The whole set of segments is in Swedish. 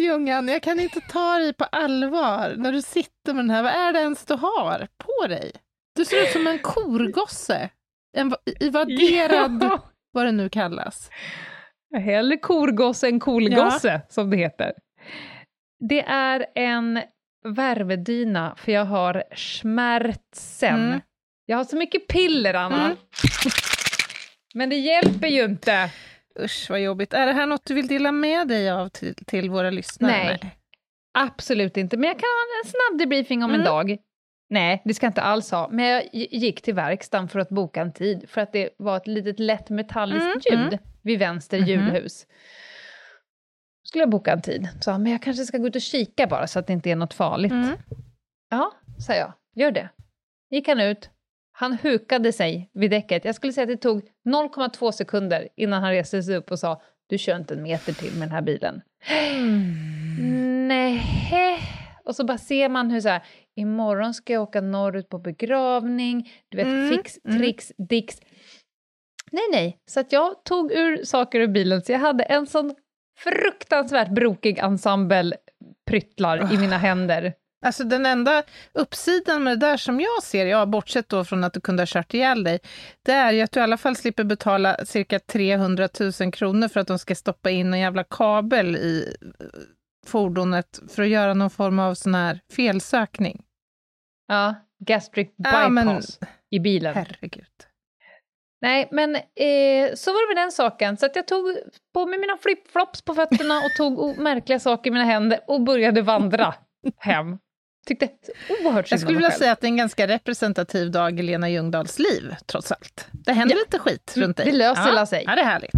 Ljungan, jag kan inte ta dig på allvar när du sitter med den här. Vad är det ens du har på dig? Du ser ut som en korgosse. En va- evaderad, Ja. vad det nu kallas. Hellre korgosse än kolgosse, som det heter. Det är en värmedyna, för jag har smärtsen. Mm. Jag har så mycket piller, Anna. Mm. Men det hjälper ju inte. Usch, vad jobbigt. Är det här något du vill dela med dig av till, till våra lyssnare? Nej. Absolut inte. Men jag kan ha en snabb debriefing om en Mm. dag. Nej, det ska jag inte alls ha. Men jag gi- gick till verkstaden för att boka en tid, för att det var ett litet lätt metalliskt Mm, ljud mm. vid vänster hjulhus. Skulle jag boka en tid. Så men jag kanske ska gå ut och kika bara, så att det inte är något farligt. Mm. Ja, sa jag. Gör det. Gick han ut. Han hukade sig vid däcket. Jag skulle säga att det tog 0,2 sekunder innan han reste sig upp och sa du kör inte en meter till med den här bilen. Nej. Och så bara ser man hur så här, imorgon ska jag åka norrut på begravning, du vet, Mm, fix, mm. tricks, dicks. Nej, nej. Så att jag tog ur saker ur bilen, så jag hade en sån fruktansvärt brokig ensemble pryttlar i mina händer. Alltså den enda uppsidan med det där som jag ser, ja, bortsett då från att du kunde ha kört ihjäl dig, det är ju att du i alla fall slipper betala cirka 300 000 kronor för att de ska stoppa in en jävla kabel i eh, fordonet för att göra någon form av sån här felsökning. Ja, gastric Ja, men- bypass i bilen. Herregud. Nej, men eh, så var det med den saken. Så att jag tog på mig mina flipflops på fötterna och tog märkliga saker i mina händer och började vandra hem. Tyckte oerhört synd Jag skulle vilja själv. säga att det är en ganska representativ dag i Lena Ljungdahls liv, trots allt. Det händer Ja. lite skit Mm, runt dig. det löser ja. sig. Ja, det är härligt.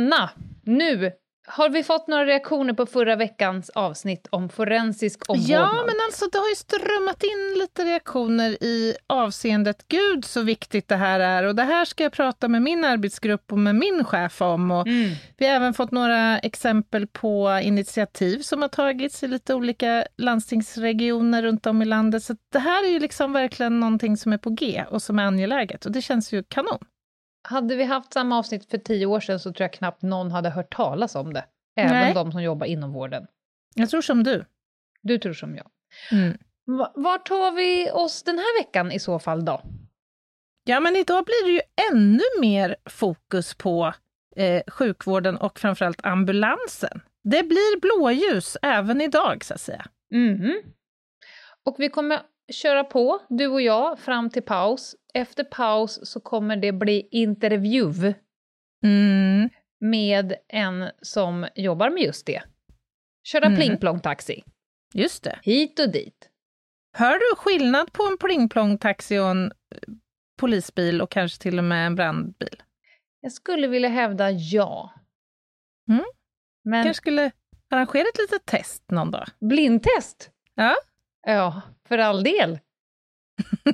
Anna, nu har vi fått några reaktioner på förra veckans avsnitt om forensisk omvårdnad. Ja, men alltså det har ju strömmat in lite reaktioner i avseendet Gud så viktigt det här är och det här ska jag prata med min arbetsgrupp och med min chef om. Och Mm. Vi har även fått några exempel på initiativ som har tagits i lite olika landstingsregioner runt om i landet. Så det här är ju liksom verkligen någonting som är på G och som är angeläget och det känns ju kanon. Hade vi haft samma avsnitt för tio år sedan så tror jag knappt någon hade hört talas om det. Även Nej. de som jobbar inom vården. Jag tror som du. Du tror som jag. Mm. Va- Vart tar vi oss den här veckan i så fall då? Ja, men idag blir det ju ännu mer fokus på eh, sjukvården och framförallt ambulansen. Det blir blåljus även idag, så att säga. Mhm. Och vi kommer köra på, du och jag, fram till paus. Efter paus så kommer det bli intervju Mm. med en som jobbar med just det. Köra Mhm. pling-plong-taxi, Just det. hit och dit. Hör du skillnad på en pling-plong-taxi och en eh, polisbil och kanske till och med en brandbil? Jag skulle vilja hävda ja. Mm. Men kanske skulle arrangera ett litet test någon dag? blindtest? Ja. Ja, för all del.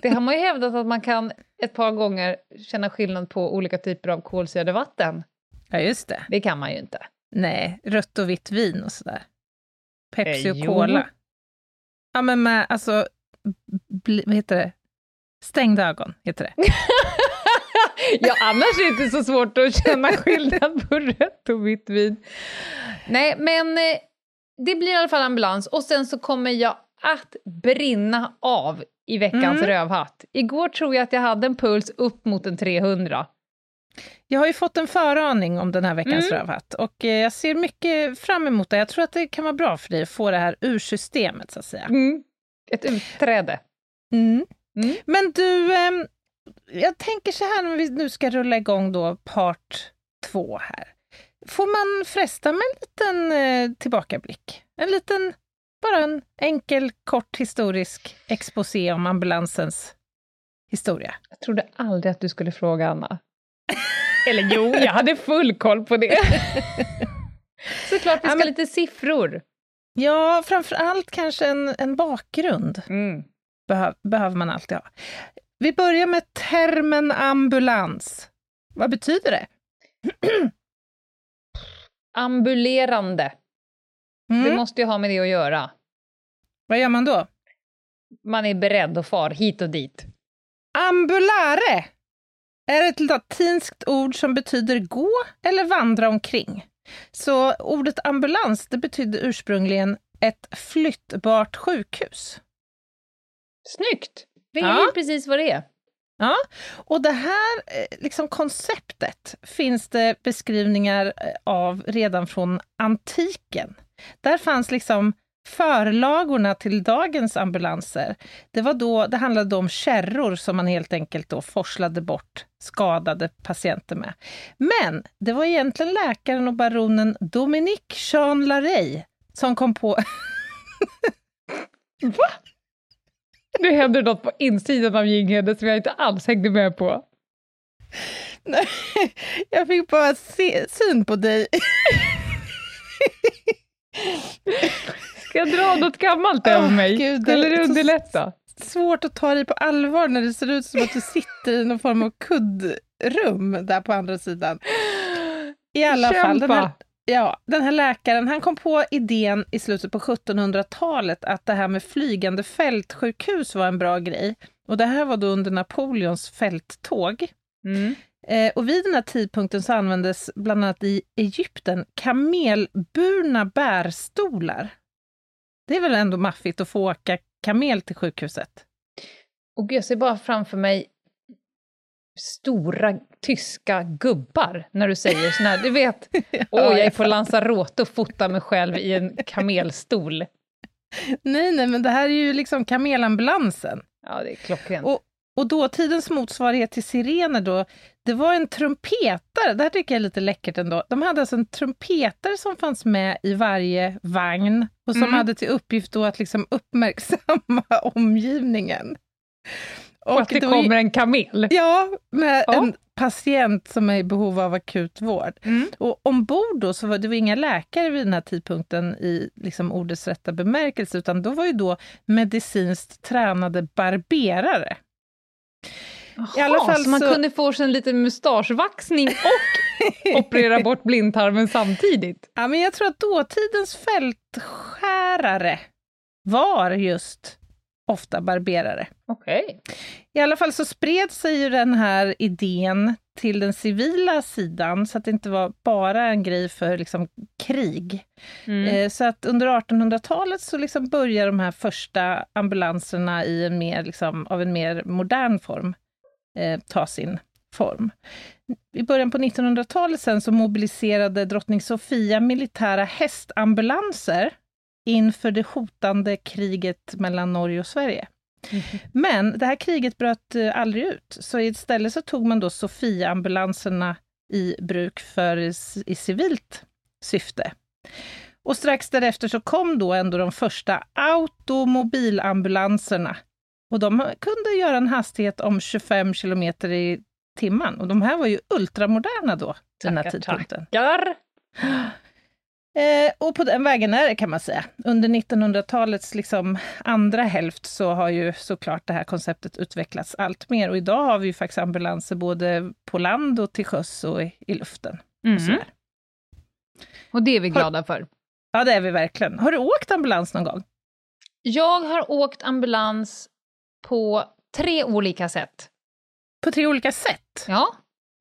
Det har man ju hävdat att man kan ett par gånger känna skillnad på olika typer av kolsyrevatten. Ja, just det. Det kan man ju inte. Nej, rött och vitt vin och sådär. Pepsi Eh, och jo. cola. Ja, men med, alltså, bli, vad heter det? Stängda ögon, heter det. ja, annars är det inte så svårt att känna skillnad på rött och vitt vin. Nej, men eh, det blir i alla fall ambulans och sen så kommer jag att brinna av i veckans Mm. rövhatt. Igår tror jag att jag hade en puls upp mot en 300. Jag har ju fått en föraning om den här veckans Mm. rövhatt och eh, jag ser mycket fram emot det. Jag tror att det kan vara bra för dig att få det här ur systemet, så att säga. Mm. Ett utträde. Mm. Mm. Men du, ehm, jag tänker så här när vi nu ska rulla igång då part två här. Får man fresta med en liten eh, tillbakablick. En liten, bara en enkel, kort historisk exposé om ambulansens historia. Jag trodde aldrig att du skulle fråga Anna. Eller jo, jag hade full koll på det. Såklart vi ska Ja, men- lite siffror. Ja, framför allt kanske en, en bakgrund Mm. behöv, behöver man alltid ha. Vi börjar med termen ambulans. Vad betyder det? Ambulerande. Mm. Det måste ju ha med det att göra. Vad gör man då? Man är beredd och far hit och dit. Ambulare är ett latinskt ord som betyder gå eller vandra omkring. Så ordet ambulans det betydde ursprungligen ett flyttbart sjukhus. Snyggt! Det är Ja. ju precis vad det är. Ja, och det här eh, liksom konceptet finns det beskrivningar eh, av redan från antiken. Där fanns liksom förlagorna till dagens ambulanser. Det, var då, det handlade om kärror som man helt enkelt då forslade bort skadade patienter med. Men det var egentligen läkaren och baronen Dominique Jean Larey som kom på... Nu händer något på insidan av Ginghede som jag inte alls hängde med på. Nej, jag fick bara se, syn på dig. Ska jag dra något gammalt över mig? Gud, det Eller är så- underlätta? svårt att ta dig på allvar när det ser ut som att du sitter i någon form av kuddrum där på andra sidan. I alla fall, den här, Kämpa. ja, den här läkaren han kom på idén i slutet på 1700-talet att det här med flygande fältsjukhus var en bra grej. Och det här var då under Napoleons fälttåg. Mm. Eh, och vid den här tidpunkten så användes bland annat i Egypten kamelburna bärstolar. Det är väl ändå maffigt att få åka kamel till sjukhuset? Och jag ser bara framför mig stora tyska gubbar när du säger såna här, du vet, åh jag är på Lanzarote och fotar mig själv i en kamelstol. Nej, nej, men det här är ju liksom kamelambulansen. Ja, det är klockrent. Och- Och dåtidens motsvarighet till sirener då, det var en trumpetare. Det här tycker jag är lite läckert ändå. De hade alltså en trumpetare som fanns med i varje vagn och som Mm. hade till uppgift då att liksom uppmärksamma omgivningen. och att det ju- kommer en kamel. Ja, med Ja. en patient som är i behov av akut vård. Mm. Och ombord då så var det var inga läkare vid den här tidpunkten i liksom ordets rätta bemärkelse, utan då var ju då medicinskt tränade barberare. I alla fall så man så- kunde få sig en liten mustaschvaxning och operera bort blindtarmen samtidigt? Ja, men jag tror att dåtidens fältskärare var just ofta barberare. Okej. I alla fall så spred sig ju den här idén till den civila sidan, så att det inte var bara en grej för liksom, krig. Mm. Eh, Så att under 1800-talet så liksom börjar de här första ambulanserna i en mer, liksom, av en mer modern form eh, ta sin form. I början på 1900-talet sen så mobiliserade drottning Sofia militära hästambulanser inför det hotande kriget mellan Norge och Sverige. Men det här kriget bröt eh, aldrig ut, så istället så tog man då Sofia-ambulanserna i bruk för i, i civilt syfte. Och strax därefter så kom då ändå de första automobilambulanserna. Och de kunde göra en hastighet om 25 kilometer i timmen. Och de här var ju ultramoderna då, den här Tackar, tidpunkten. Tackar. Eh, och på den vägen är det kan man säga. Under 1900-talets liksom andra hälft så har ju såklart det här konceptet utvecklats allt mer. Och idag har vi ju faktiskt ambulanser både på land och till sjöss och i, i luften. Och Mhm. sådär. Och det är vi glada för. Ja, det är vi verkligen. Har du åkt ambulans någon gång? Jag har åkt ambulans på tre olika sätt. På tre olika sätt? Ja,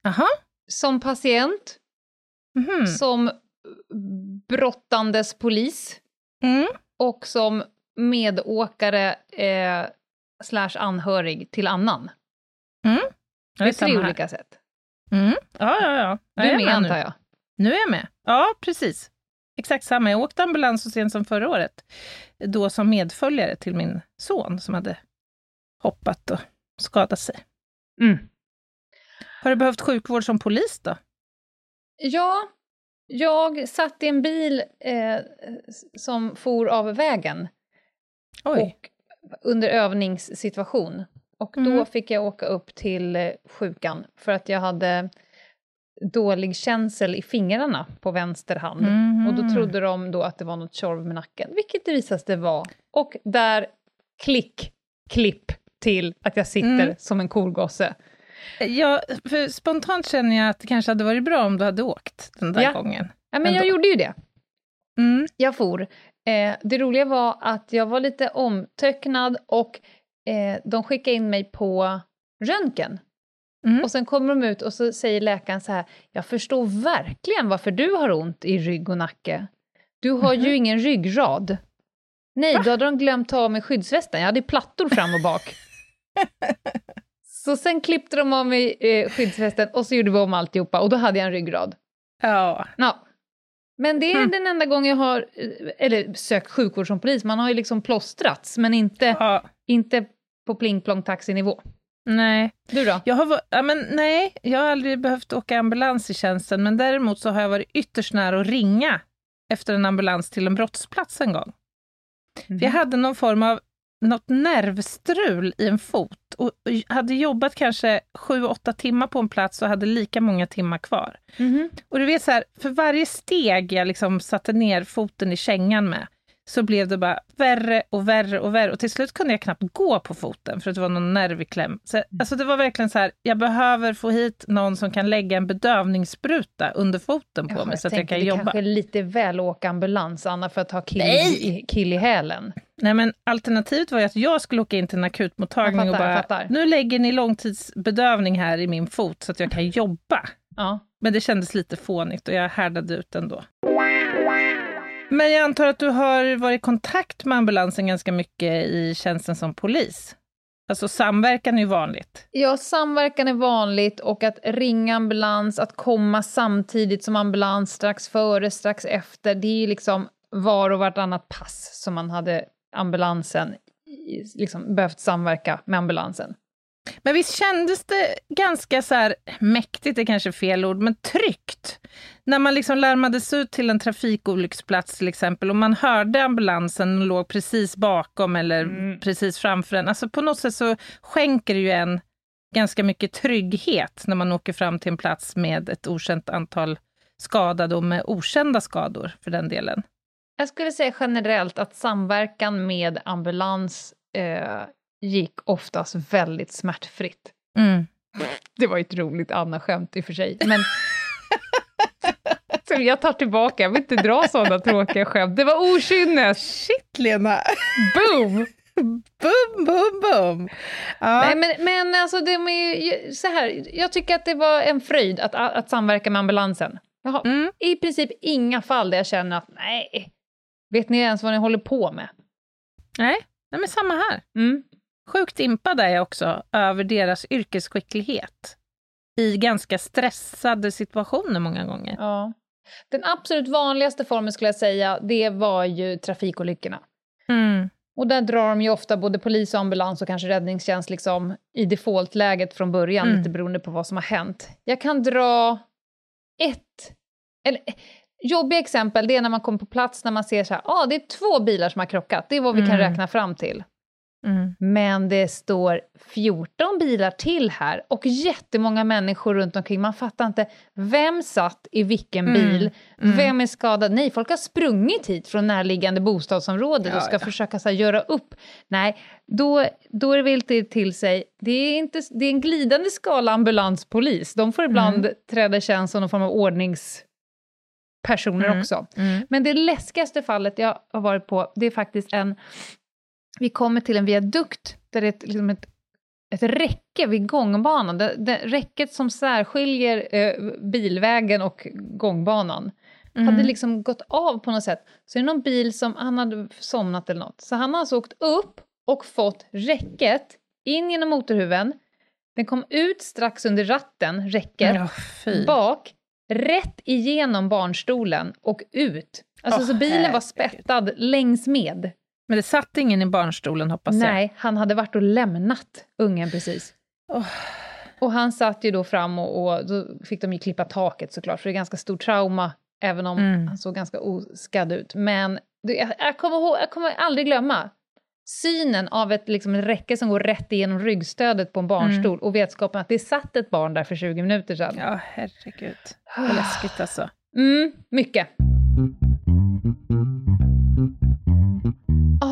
Aha. som patient, Mhm. som brottandes polis Mm. och som medåkare eh, slash anhörig till annan. Ja, Det är tre samma här. olika sätt. Mm. Ja, ja, ja. Du Jag är med nu. antar jag? Nu är jag med. Ja, precis. Exakt samma. Jag åkte ambulans så sent som förra året. Då som medföljare till min son som hade hoppat och skadat sig. Mm. Har du behövt sjukvård som polis då? Ja, Jag satt i en bil eh, som for av vägen Oj. och under övningssituation. Och då Mm. fick jag åka upp till eh, sjukan för att jag hade dålig känsel i fingrarna på vänster hand. Mhm. Och då trodde de då att det var något tjorv med nacken, vilket det visade sig vara. Och där, klick, klipp till att jag sitter Mm. som en kolgosse. Ja, för spontant känner jag att det kanske hade varit bra om du hade åkt den där Ja. gången. Ja, men jag Ändå. gjorde ju det. Mm. Jag for. Eh, det roliga var att jag var lite omtöcknad och eh, de skickade in mig på röntgen. Mm. Och sen kommer de ut och så säger läkaren så här, jag förstår verkligen varför du har ont i rygg och nacke. Du har ju ingen ryggrad. Nej, då hade de glömt ta av mig skyddsvästen. Jag hade plattor fram och bak. så sen klippte de av mig eh, skyddsvästen och så gjorde vi om alltihopa och då hade jag en ryggrad. Ja. Ja. Men det är Mm. den enda gången jag har, eh, eller sökt sjukvård som polis, man har ju liksom plåstrats, men inte, ja. inte på pling plong taxinivå. Nej. Du då? Jag har, ja, men nej, jag har aldrig behövt åka ambulans i tjänsten, men däremot så har jag varit ytterst nära att ringa efter en ambulans till en brottsplats en gång. För jag hade någon form av något nervstrul i en fot och hade jobbat kanske sju, åtta timmar på en plats och hade lika många timmar kvar. Mhm. Och du vet så här, för varje steg jag liksom satte ner foten i kängan med, så blev det bara värre och värre och värre. Och till slut kunde jag knappt gå på foten för att det var någon nerv i kläm. Så, alltså det var verkligen så här, jag behöver få hit någon som kan lägga en bedövningsspruta under foten på Ja, mig så att jag kan det jobba. kanske är lite väl åka ambulans, Anna, för att ha kill, Nej! i, kill i hälen. Nej, men alternativet var ju att jag skulle åka in till en akutmottagning och fattar, jag bara, nu lägger ni långtidsbedövning här i min fot så att jag kan jobba. Ja. Men det kändes lite fånigt och jag härdade ut ändå. Men jag antar att du har varit i kontakt med ambulansen ganska mycket i tjänsten som polis? Alltså samverkan är ju vanligt. ja, samverkan är vanligt och att ringa ambulans, att komma samtidigt som ambulans, strax före, strax efter, det är ju liksom var och vartannat pass som man hade ambulansen liksom behövt samverka med ambulansen. Men visst kändes det ganska så här mäktigt, är kanske fel ord, men tryggt? När man liksom larmades ut till en trafikolycksplats till exempel och man hörde ambulansen och låg precis bakom eller precis framför en. Alltså på något sätt så skänker det ju en ganska mycket trygghet när man åker fram till en plats med ett okänt antal skadade och med okända skador för den delen. Jag skulle säga generellt att samverkan med ambulans eh, gick oftast väldigt smärtfritt. Mm. Det var ett roligt Anna-skämt i och för sig, men... Så jag tar tillbaka, jag vill inte dra sådana tråkiga skämt. Det var okynnes! Shit Lena! Boom! Bum, bum, bum! Ja. Nej, men, men alltså, det är så här, jag tycker att det var en fröjd att, att samverka med ambulansen. Jag har Mm. i princip inga fall där jag känner att nej, vet ni ens vad ni håller på med? Nej, nej, men samma här. Mm. Sjukt impad är jag också över deras yrkesskicklighet i ganska stressade situationer många gånger. Ja. Den absolut vanligaste formen skulle jag säga, det var ju trafikolyckorna. Mm. Och där drar de ju ofta både polis och ambulans och kanske räddningstjänst liksom i defaultläget från början, Mm. lite beroende på vad som har hänt. Jag kan dra ett, eller jobbiga exempel, det är när man kommer på plats när man ser så här, ah, det är två bilar som har krockat, det är vad vi kan Mm. räkna fram till. Mm. Men det står 14 bilar till här och jättemånga människor runt omkring. Man fattar inte, vem satt i vilken Mm. bil? Mm. Vem är skadad? Nej, folk har sprungit hit från närliggande bostadsområde Ja, och ska ja. försöka så här, göra upp. Nej, då, då är det väl till, till sig. Det är, inte, det är en glidande skala ambulanspolis. De får ibland träda i tjänst som någon form av ordningspersoner Mm. också. Mm. Men det läskigaste fallet jag har varit på, det är faktiskt en... Vi kommer till en viadukt där det är ett, liksom ett, ett räcke vid gångbanan. Det, det räcket som särskiljer eh, bilvägen och gångbanan Mm. hade liksom gått av på något sätt. Så är det någon bil som, han hade somnat eller något. Så han har alltså åkt upp och fått räcket in genom motorhuven. Den kom ut strax under ratten, räcket fy. bak, rätt igenom barnstolen och ut. Alltså Åh, så bilen var spettad längs med. Men det satt ingen i barnstolen hoppas jag. Nej, han hade varit och lämnat ungen precis. Åh. Och han satt ju då fram och, och då fick de ju klippa taket såklart, för det är ganska stort trauma även om Mm. han såg ganska oskadd ut. Men jag, jag, kommer ihåg, jag kommer aldrig glömma synen av ett liksom, ett räcke som går rätt igenom ryggstödet på en barnstol och vetskapen att det satt ett barn där för 20 minuter sedan. Ja, herregud. Vad läskigt alltså. Mm, mycket.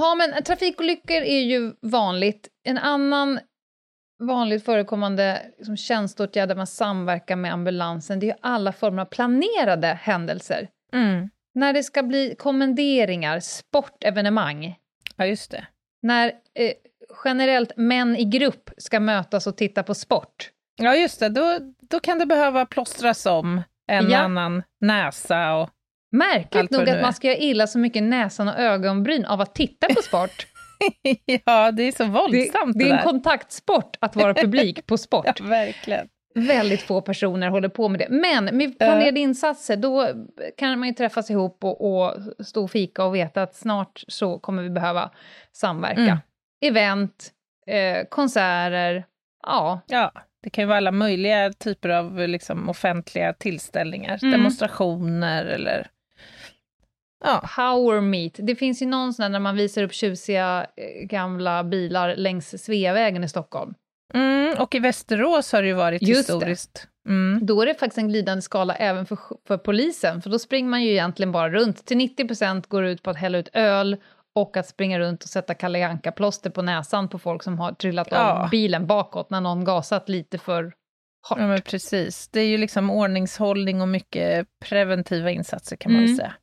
Jaha, men trafikolyckor är ju vanligt. En annan vanligt förekommande liksom, tjänsteåtgärd där man samverkar med ambulansen, det är ju alla former av planerade händelser. Mm. När det ska bli kommenderingar, sportevenemang, Ja, just det. när eh, generellt män i grupp ska mötas och titta på sport. Ja, just det. Då, då kan det behöva plåstras om en Ja. annan näsa och... Märkligt nog att man ska göra illa så mycket näsan och ögonbryn av att titta på sport. ja, det är så våldsamt det det, är en kontaktsport att vara publik på sport. Ja, verkligen. Väldigt få personer håller på med det. Men med planerade insatser, då kan man ju träffas ihop och, och stå och fika och veta att snart så kommer vi behöva samverka. Mm. Event, eh, konserter, ja. Ja, det kan ju vara alla möjliga typer av liksom, offentliga tillställningar. Mm. Demonstrationer eller... Ja, Power meet. Det finns ju någon sån där när man visar upp tjusiga eh, gamla bilar längs Sveavägen i Stockholm. mm, och i Västerås har det ju varit Just historiskt. Mm. Då är det faktiskt en glidande skala även för, för polisen, för då springer man ju egentligen bara runt. Till 90% går det ut på att hälla ut öl och att springa runt och sätta Kalle Anka-plåster på näsan på folk som har trillat Ja. av bilen bakåt när någon gasat lite för hårt. Ja, men precis. Det är ju liksom ordningshållning och mycket preventiva insatser kan man Mm. väl säga.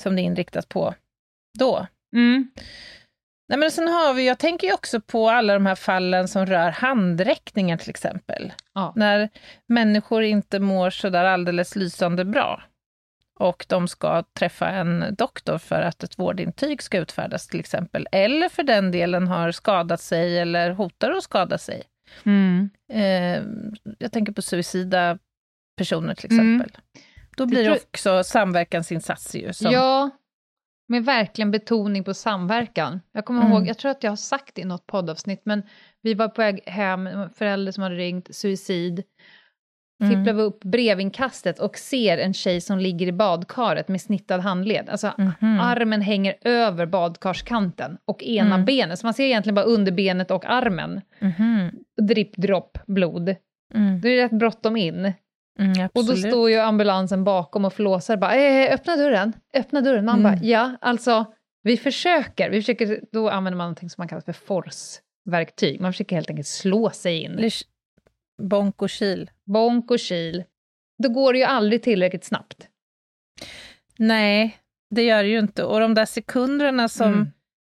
Som det är inriktat på då. Mm. Nej, men sen har vi, jag tänker ju också på alla de här fallen som rör handräckningar till exempel. Ja. När människor inte mår sådär alldeles lysande bra och de ska träffa en doktor för att ett vårdintyg ska utfärdas till exempel, eller för den delen har skadat sig eller hotar att skada sig. Mm. Eh, jag tänker på suicida personer till Mm. Då blir det också samverkansinsatser ju. Som, Ja, med verkligen betoning på samverkan. Jag kommer Mm. ihåg, jag tror att jag har sagt det i något poddavsnitt, men vi var på väg hem, förälder som hade ringt, suicid. Mm. Tipplar vi upp brevinkastet och ser en tjej som ligger i badkaret med snittad handled. Alltså Mhm. armen hänger över badkarskanten och ena Mm. benet, så man ser egentligen bara underbenet och armen. Mhm. Dripp, dropp, blod. Mm. Då är det rätt bråttom in. Mm, Och då står ju ambulansen bakom och flåsar bara eh, öppna dörren, öppna dörren. Man Mm. bara ja, alltså vi försöker, vi försöker, då använder man någonting som man kallar för force-verktyg. Man försöker helt enkelt slå sig in. Bonk och kil. Bonk och kil. Då går det ju aldrig tillräckligt snabbt. Nej, det gör det ju inte. Och de där sekunderna som Mm.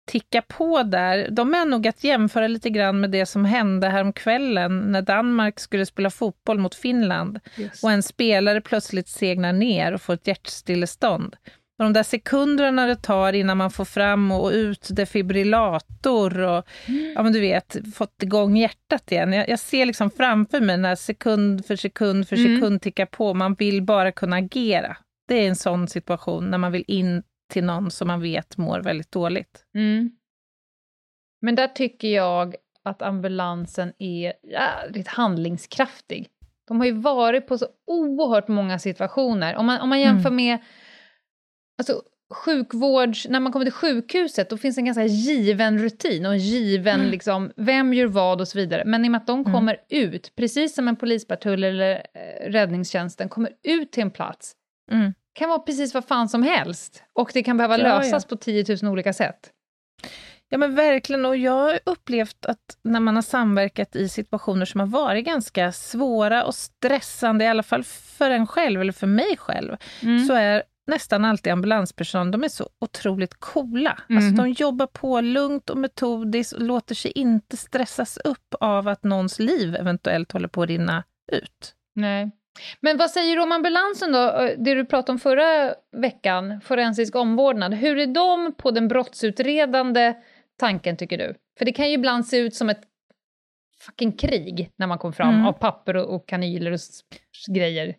Tickar på där, de är nog att jämföra lite grann med det som hände häromkvällen när Danmark skulle spela fotboll mot Finland och en spelare plötsligt segnar ner och får ett hjärtstillestånd. De där sekunderna det tar innan man får fram och ut defibrillator och ja, men du vet, fått igång hjärtat igen. Jag, jag ser liksom framför mig när sekund för sekund för Mm. sekund tickar på. Man vill bara kunna agera. Det är en sån situation när man vill in till någon som man vet mår väldigt dåligt. Mm. Men där tycker jag att ambulansen är jävligt handlingskraftig. De har ju varit på så oerhört många situationer. Om man, om man jämför med alltså, sjukvård, när man kommer till sjukhuset, då finns en ganska given rutin och en given, liksom, vem gör vad och så vidare. Men i och med att de kommer ut, precis som en polispatrull eller eh, räddningstjänsten kommer ut till en plats, Mm. Kan vara precis vad fan som helst. Och det kan behöva lösas ja. på 10 000 olika sätt. Ja men verkligen, och jag har upplevt att när man har samverkat i situationer som har varit ganska svåra och stressande, i alla fall för en själv eller för mig själv, så är nästan alltid ambulanspersonal, de är så otroligt coola. Alltså de jobbar på lugnt och metodiskt och låter sig inte stressas upp av att någons liv eventuellt håller på att rinna ut. Nej. Men vad säger du om ambulansen då? Eh, Det du pratade om förra veckan, forensisk omvårdnad. Hur är de på den brottsutredande tanken, tycker du? För det kan ju ibland se ut som ett fucking krig när man kommer fram Mm. av papper och, och kanyler och grejer.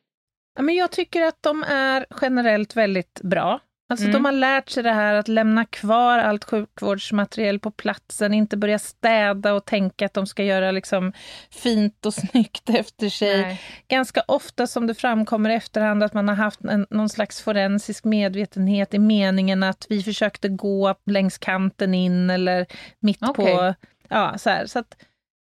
Ja, men jag tycker att de är generellt väldigt bra. Alltså Mm. de har lärt sig det här att lämna kvar allt sjukvårdsmaterial på platsen, inte börja städa och tänka att de ska göra liksom fint och snyggt efter sig. Nej. Ganska ofta som det framkommer i efterhand att man har haft en, någon slags forensisk medvetenhet i meningen att vi försökte gå längs kanten in eller mitt på... Okej. Ja, så här. Så att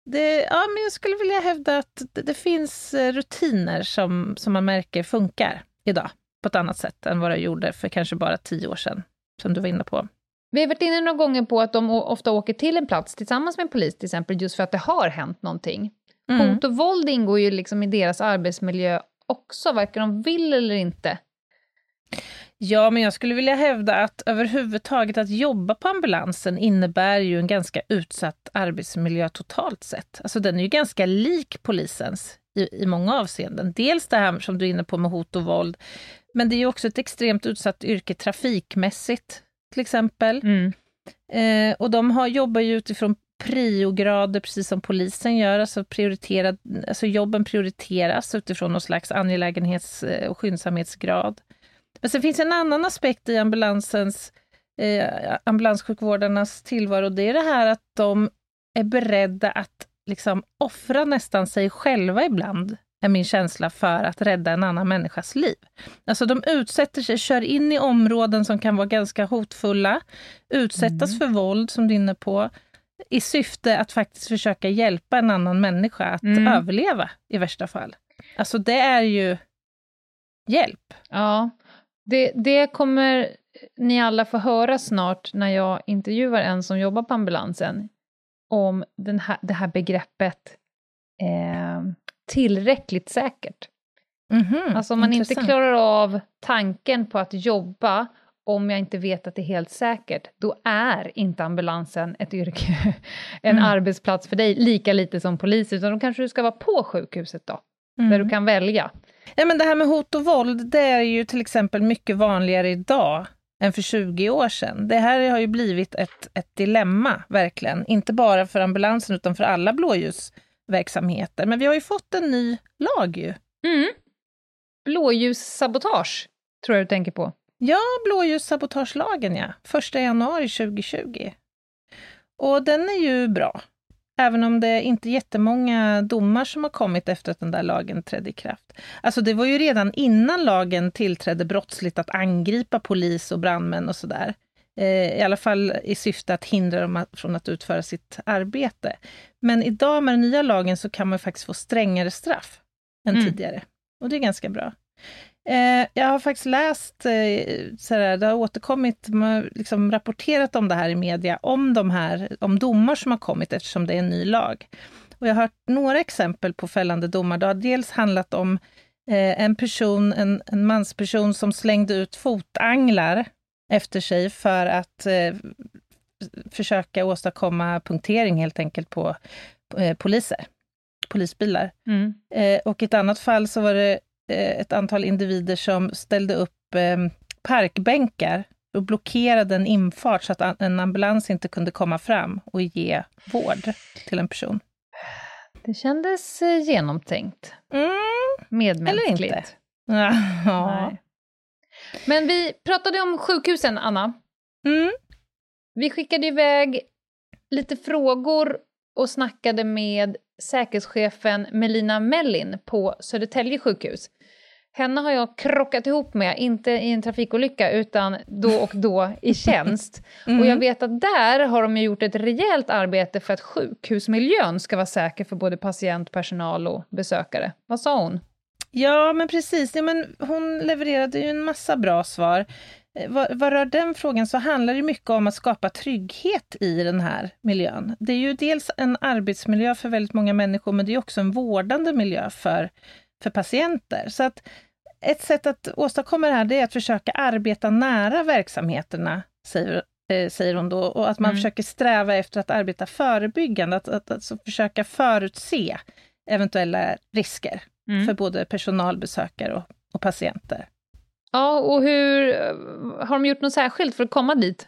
det, ja, men jag skulle vilja hävda att det, det finns eh, rutiner som, som man märker funkar idag på ett annat sätt än vad det gjorde för kanske bara tio år sedan, som du var inne på. Vi har varit inne några gånger på att de ofta åker till en plats tillsammans med en polis till exempel, just för att det har hänt någonting. Mm. Hot och våld ingår ju liksom i deras arbetsmiljö också, varken de vill eller inte. Ja, men jag skulle vilja hävda att överhuvudtaget att jobba på ambulansen innebär ju en ganska utsatt arbetsmiljö totalt sett. Alltså den är ju ganska lik polisens i, i många avseenden. Dels det här som du är inne på med hot och våld, men det är också ett extremt utsatt yrke trafikmässigt, till exempel. Eh, och de har, jobbar ju utifrån priograder, precis som polisen gör, alltså, prioriterad, alltså jobben prioriteras utifrån någon slags angelägenhets eh, och skyndsamhetsgrad. Men sen finns en annan aspekt i ambulansens, eh, ambulanssjukvårdarnas tillvaro, det är det här att de är beredda att liksom offra nästan sig själva ibland, är min känsla, för att rädda en annan människas liv. Alltså de utsätter sig, kör in i områden som kan vara ganska hotfulla, utsättas för våld, som du är inne på, i syfte att faktiskt försöka hjälpa en annan människa att Mm. överleva i värsta fall. Alltså det är ju hjälp. Ja, det, det kommer ni alla få höra snart när jag intervjuar en som jobbar på ambulansen om den här, det här begreppet eh, tillräckligt säkert. Mhm, Alltså om man inte intressant. klarar av tanken på att jobba om jag inte vet att det är helt säkert, då är inte ambulansen ett yrke, en Mm. arbetsplats för dig, lika lite som polis, utan då kanske du ska vara på sjukhuset då, där Mm. du kan välja. Ja, men det här med hot och våld, det är ju till exempel mycket vanligare idag än för 20 år sedan. Det här har ju blivit ett, ett dilemma, verkligen. Inte bara för ambulansen, utan för alla blåljusverksamheter. Men vi har ju fått en ny lag ju. Mm. Blåljussabotage, tror jag du tänker på. Ja, blåljussabotagelagen ja. 1 januari 2020. Och den är ju bra. Även om det inte är jättemånga domar som har kommit efter att den där lagen trädde i kraft. Alltså det var ju redan innan lagen tillträdde brottsligt att angripa polis och brandmän och sådär. Eh, I alla fall i syfte att hindra dem från att utföra sitt arbete. Men idag med den nya lagen så kan man faktiskt få strängare straff än Mm. tidigare. Och det är ganska bra. Eh, jag har faktiskt läst, eh, sådär, det har återkommit, man har liksom rapporterat om det här i media, om de här, om domar som har kommit eftersom det är en ny lag. Och jag har hört några exempel på fällande domar. Det har dels handlat om eh, en person, en, en mansperson som slängde ut fotanglar efter sig för att eh, försöka åstadkomma punktering helt enkelt på eh, poliser, polisbilar. Mm. Eh, och i ett annat fall så var det eh, ett antal individer som ställde upp eh, parkbänkar och blockerade en infart så att en ambulans inte kunde komma fram och ge vård till en person. Det kändes eh, genomtänkt, Mm, medmänskligt. Eller inte. ja. Nej. Men vi pratade om sjukhusen, Anna. Mm. Vi skickade iväg lite frågor och snackade med säkerhetschefen Melina Mellin på Södertälje sjukhus. Henne har jag krockat ihop med, inte i en trafikolycka, utan då och då i tjänst. Mm. Och jag vet att där har de gjort ett rejält arbete för att sjukhusmiljön ska vara säker för både patient, personal och besökare. Vad sa hon? Ja, men precis. Ja, men hon levererade ju en massa bra svar. Eh, Vad, vad rör den frågan så handlar det mycket om att skapa trygghet i den här miljön. Det är ju dels en arbetsmiljö för väldigt många människor, men det är också en vårdande miljö för, för patienter. Så att ett sätt att åstadkomma det här, det är att försöka arbeta nära verksamheterna, säger, eh, säger hon då, och att man Mm. försöker sträva efter att arbeta förebyggande, att, att, alltså försöka förutse eventuella risker Mm. för både personalbesökare och, och patienter. Ja, och hur har de gjort något särskilt för att komma dit?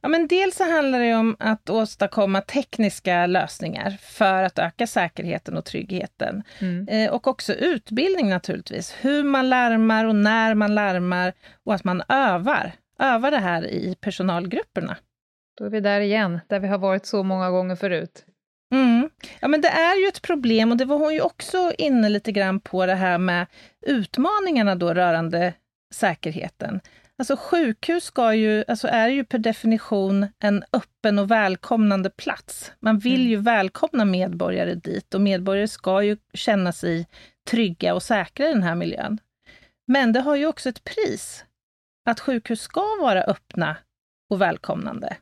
Ja, men dels så handlar det om att åstadkomma tekniska lösningar för att öka säkerheten och tryggheten. Mm. Eh, och också utbildning naturligtvis. Hur man larmar och när man larmar och att man övar öva det här i personalgrupperna. Då är vi där igen, där vi har varit så många gånger förut. Mm. Ja, men det är ju ett problem och det var hon ju också inne lite grann på det här med utmaningarna då rörande säkerheten. Alltså sjukhus ska ju, alltså är ju per definition en öppen och välkomnande plats. Man vill mm. ju välkomna medborgare dit och medborgare ska ju känna sig trygga och säkra i den här miljön. Men det har ju också ett pris. Att sjukhus ska vara öppna och välkomnande.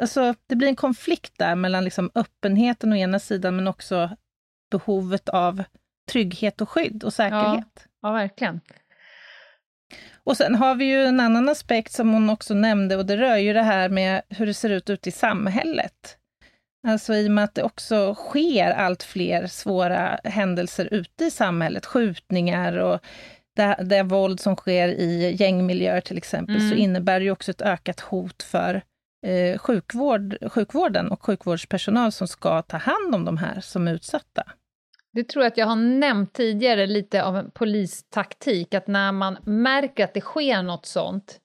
Alltså, det blir en konflikt där mellan liksom öppenheten å ena sidan, men också behovet av trygghet och skydd och säkerhet. Ja, ja verkligen. Och sen har vi ju en annan aspekt som hon också nämnde och det rör ju det här med hur det ser ut ute i samhället. Alltså i och med att det också sker allt fler svåra händelser ute i samhället, skjutningar och det, det våld som sker i gängmiljöer till exempel, mm. så innebär det ju också ett ökat hot för eh, sjukvård, sjukvården och sjukvårdspersonal som ska ta hand om de här som är utsatta. Det tror jag att jag har nämnt tidigare, lite av en polistaktik, att när man märker att det sker något sånt,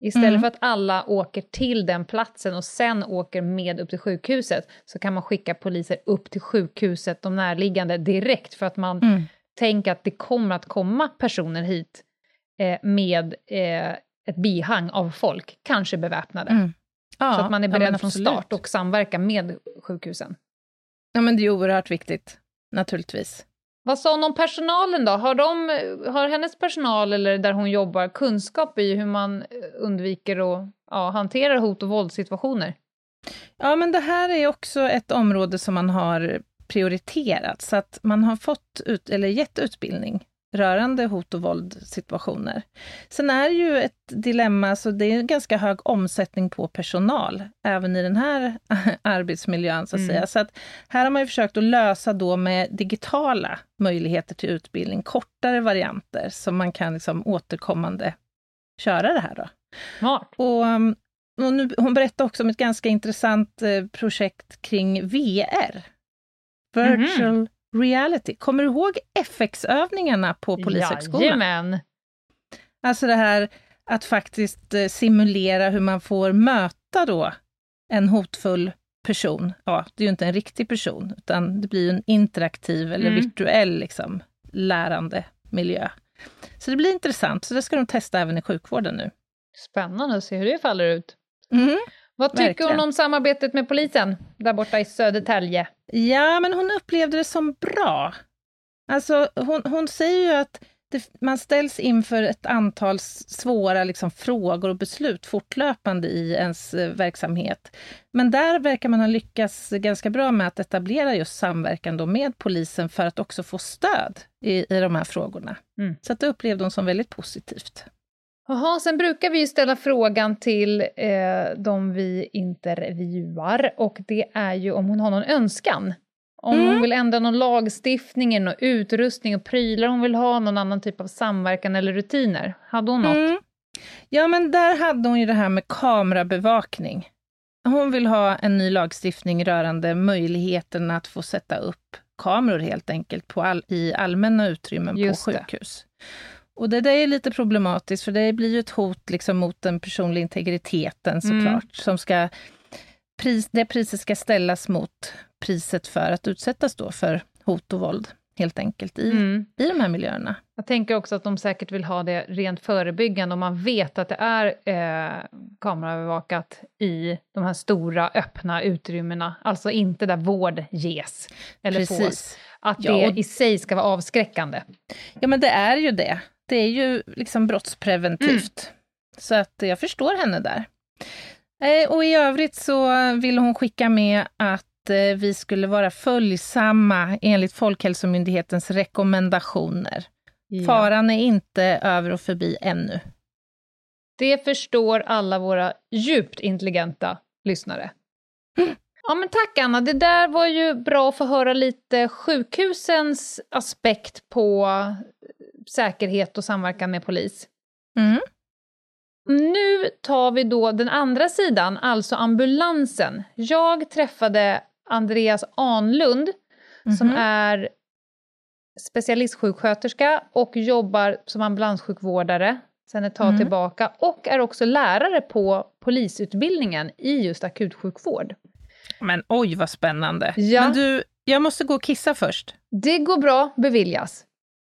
istället mm. för att alla åker till den platsen och sen åker med upp till sjukhuset, så kan man skicka poliser upp till sjukhuset, de närliggande, direkt, för att man mm. tänker att det kommer att komma personer hit eh, med eh, ett bihang av folk, kanske beväpnade. Mm. Ja, så att man är beredd ja, från start och samverkar med sjukhusen. Ja, men det är oerhört viktigt naturligtvis. Vad sa hon om personalen då? Har, de, har hennes personal, eller där hon jobbar, kunskap i hur man undviker och ja, hanterar hot och våldssituationer? Ja, men det här är också ett område som man har prioriterat, så att man har fått ut, eller gett utbildning rörande hot och våldsituationer. Sen är det ju ett dilemma, så det är ganska hög omsättning på personal, även i den här arbetsmiljön, så att mm. Så att här har man ju försökt att lösa då med digitala möjligheter till utbildning, kortare varianter, som man kan liksom återkommande köra det här då. Smart. Och, um, och nu, hon berättade också om ett ganska intressant eh, projekt kring VR. Virtual mm reality. Kommer du ihåg FX-övningarna på Polishögskolan? Jajamän! Alltså det här att faktiskt eh, simulera hur man får möta då en hotfull person. Ja, det är ju inte en riktig person, utan det blir en interaktiv eller mm. virtuell liksom, lärande miljö. Så det blir intressant, så det ska de testa även i sjukvården nu. Spännande att se hur det faller ut. Mm. Vad tycker Verkligen. hon om samarbetet med polisen där borta i Södertälje? Ja, men hon upplevde det som bra. Alltså, hon, hon säger ju att det, man ställs inför ett antal svåra liksom, frågor och beslut fortlöpande i ens eh, verksamhet. Men där verkar man ha lyckats ganska bra med att etablera just samverkan då med polisen för att också få stöd i, i de här frågorna. Mm. Så det upplevde hon som väldigt positivt. Jaha, sen brukar vi ju ställa frågan till eh, de vi intervjuar och det är ju om hon har någon önskan. Om mm. hon vill ändra någon lagstiftning, någon utrustning och prylar hon vill ha, någon annan typ av samverkan eller rutiner. Hade hon något? Mm. Ja, men där hade hon ju det här med kamerabevakning. Hon vill ha en ny lagstiftning rörande möjligheten att få sätta upp kameror helt enkelt på all, i allmänna utrymmen Just på sjukhus. Det. Och det där är lite problematiskt, för det blir ju ett hot liksom mot den personliga integriteten såklart, mm. som ska... Pris, det priset ska ställas mot priset för att utsättas då för hot och våld, helt enkelt, i, mm. i de här miljöerna. Jag tänker också att de säkert vill ha det rent förebyggande, om man vet att det är eh, kameraövervakat i de här stora öppna utrymmena, alltså inte där vård ges eller Precis. fås. Att ja, det i sig ska vara avskräckande. Ja, men det är ju det det är ju liksom brottspreventivt. Mm. Så att jag förstår henne där. Eh, och i övrigt så vill hon skicka med att eh, vi skulle vara följsamma enligt Folkhälsomyndighetens rekommendationer. Ja. Faran är inte över och förbi ännu. Det förstår alla våra djupt intelligenta lyssnare. Mm. Ja men tack Anna, det där var ju bra att få höra lite sjukhusens aspekt på säkerhet och samverkan med polis. Mm. Nu tar vi då den andra sidan, alltså ambulansen. Jag träffade Andreas Anlund mm. som är specialistsjuksköterska och jobbar som ambulanssjukvårdare sen ett tag tillbaka och är också lärare på polisutbildningen i just akutsjukvård. Men oj vad spännande. Ja. Men du, jag måste gå och kissa först. Det går bra, beviljas.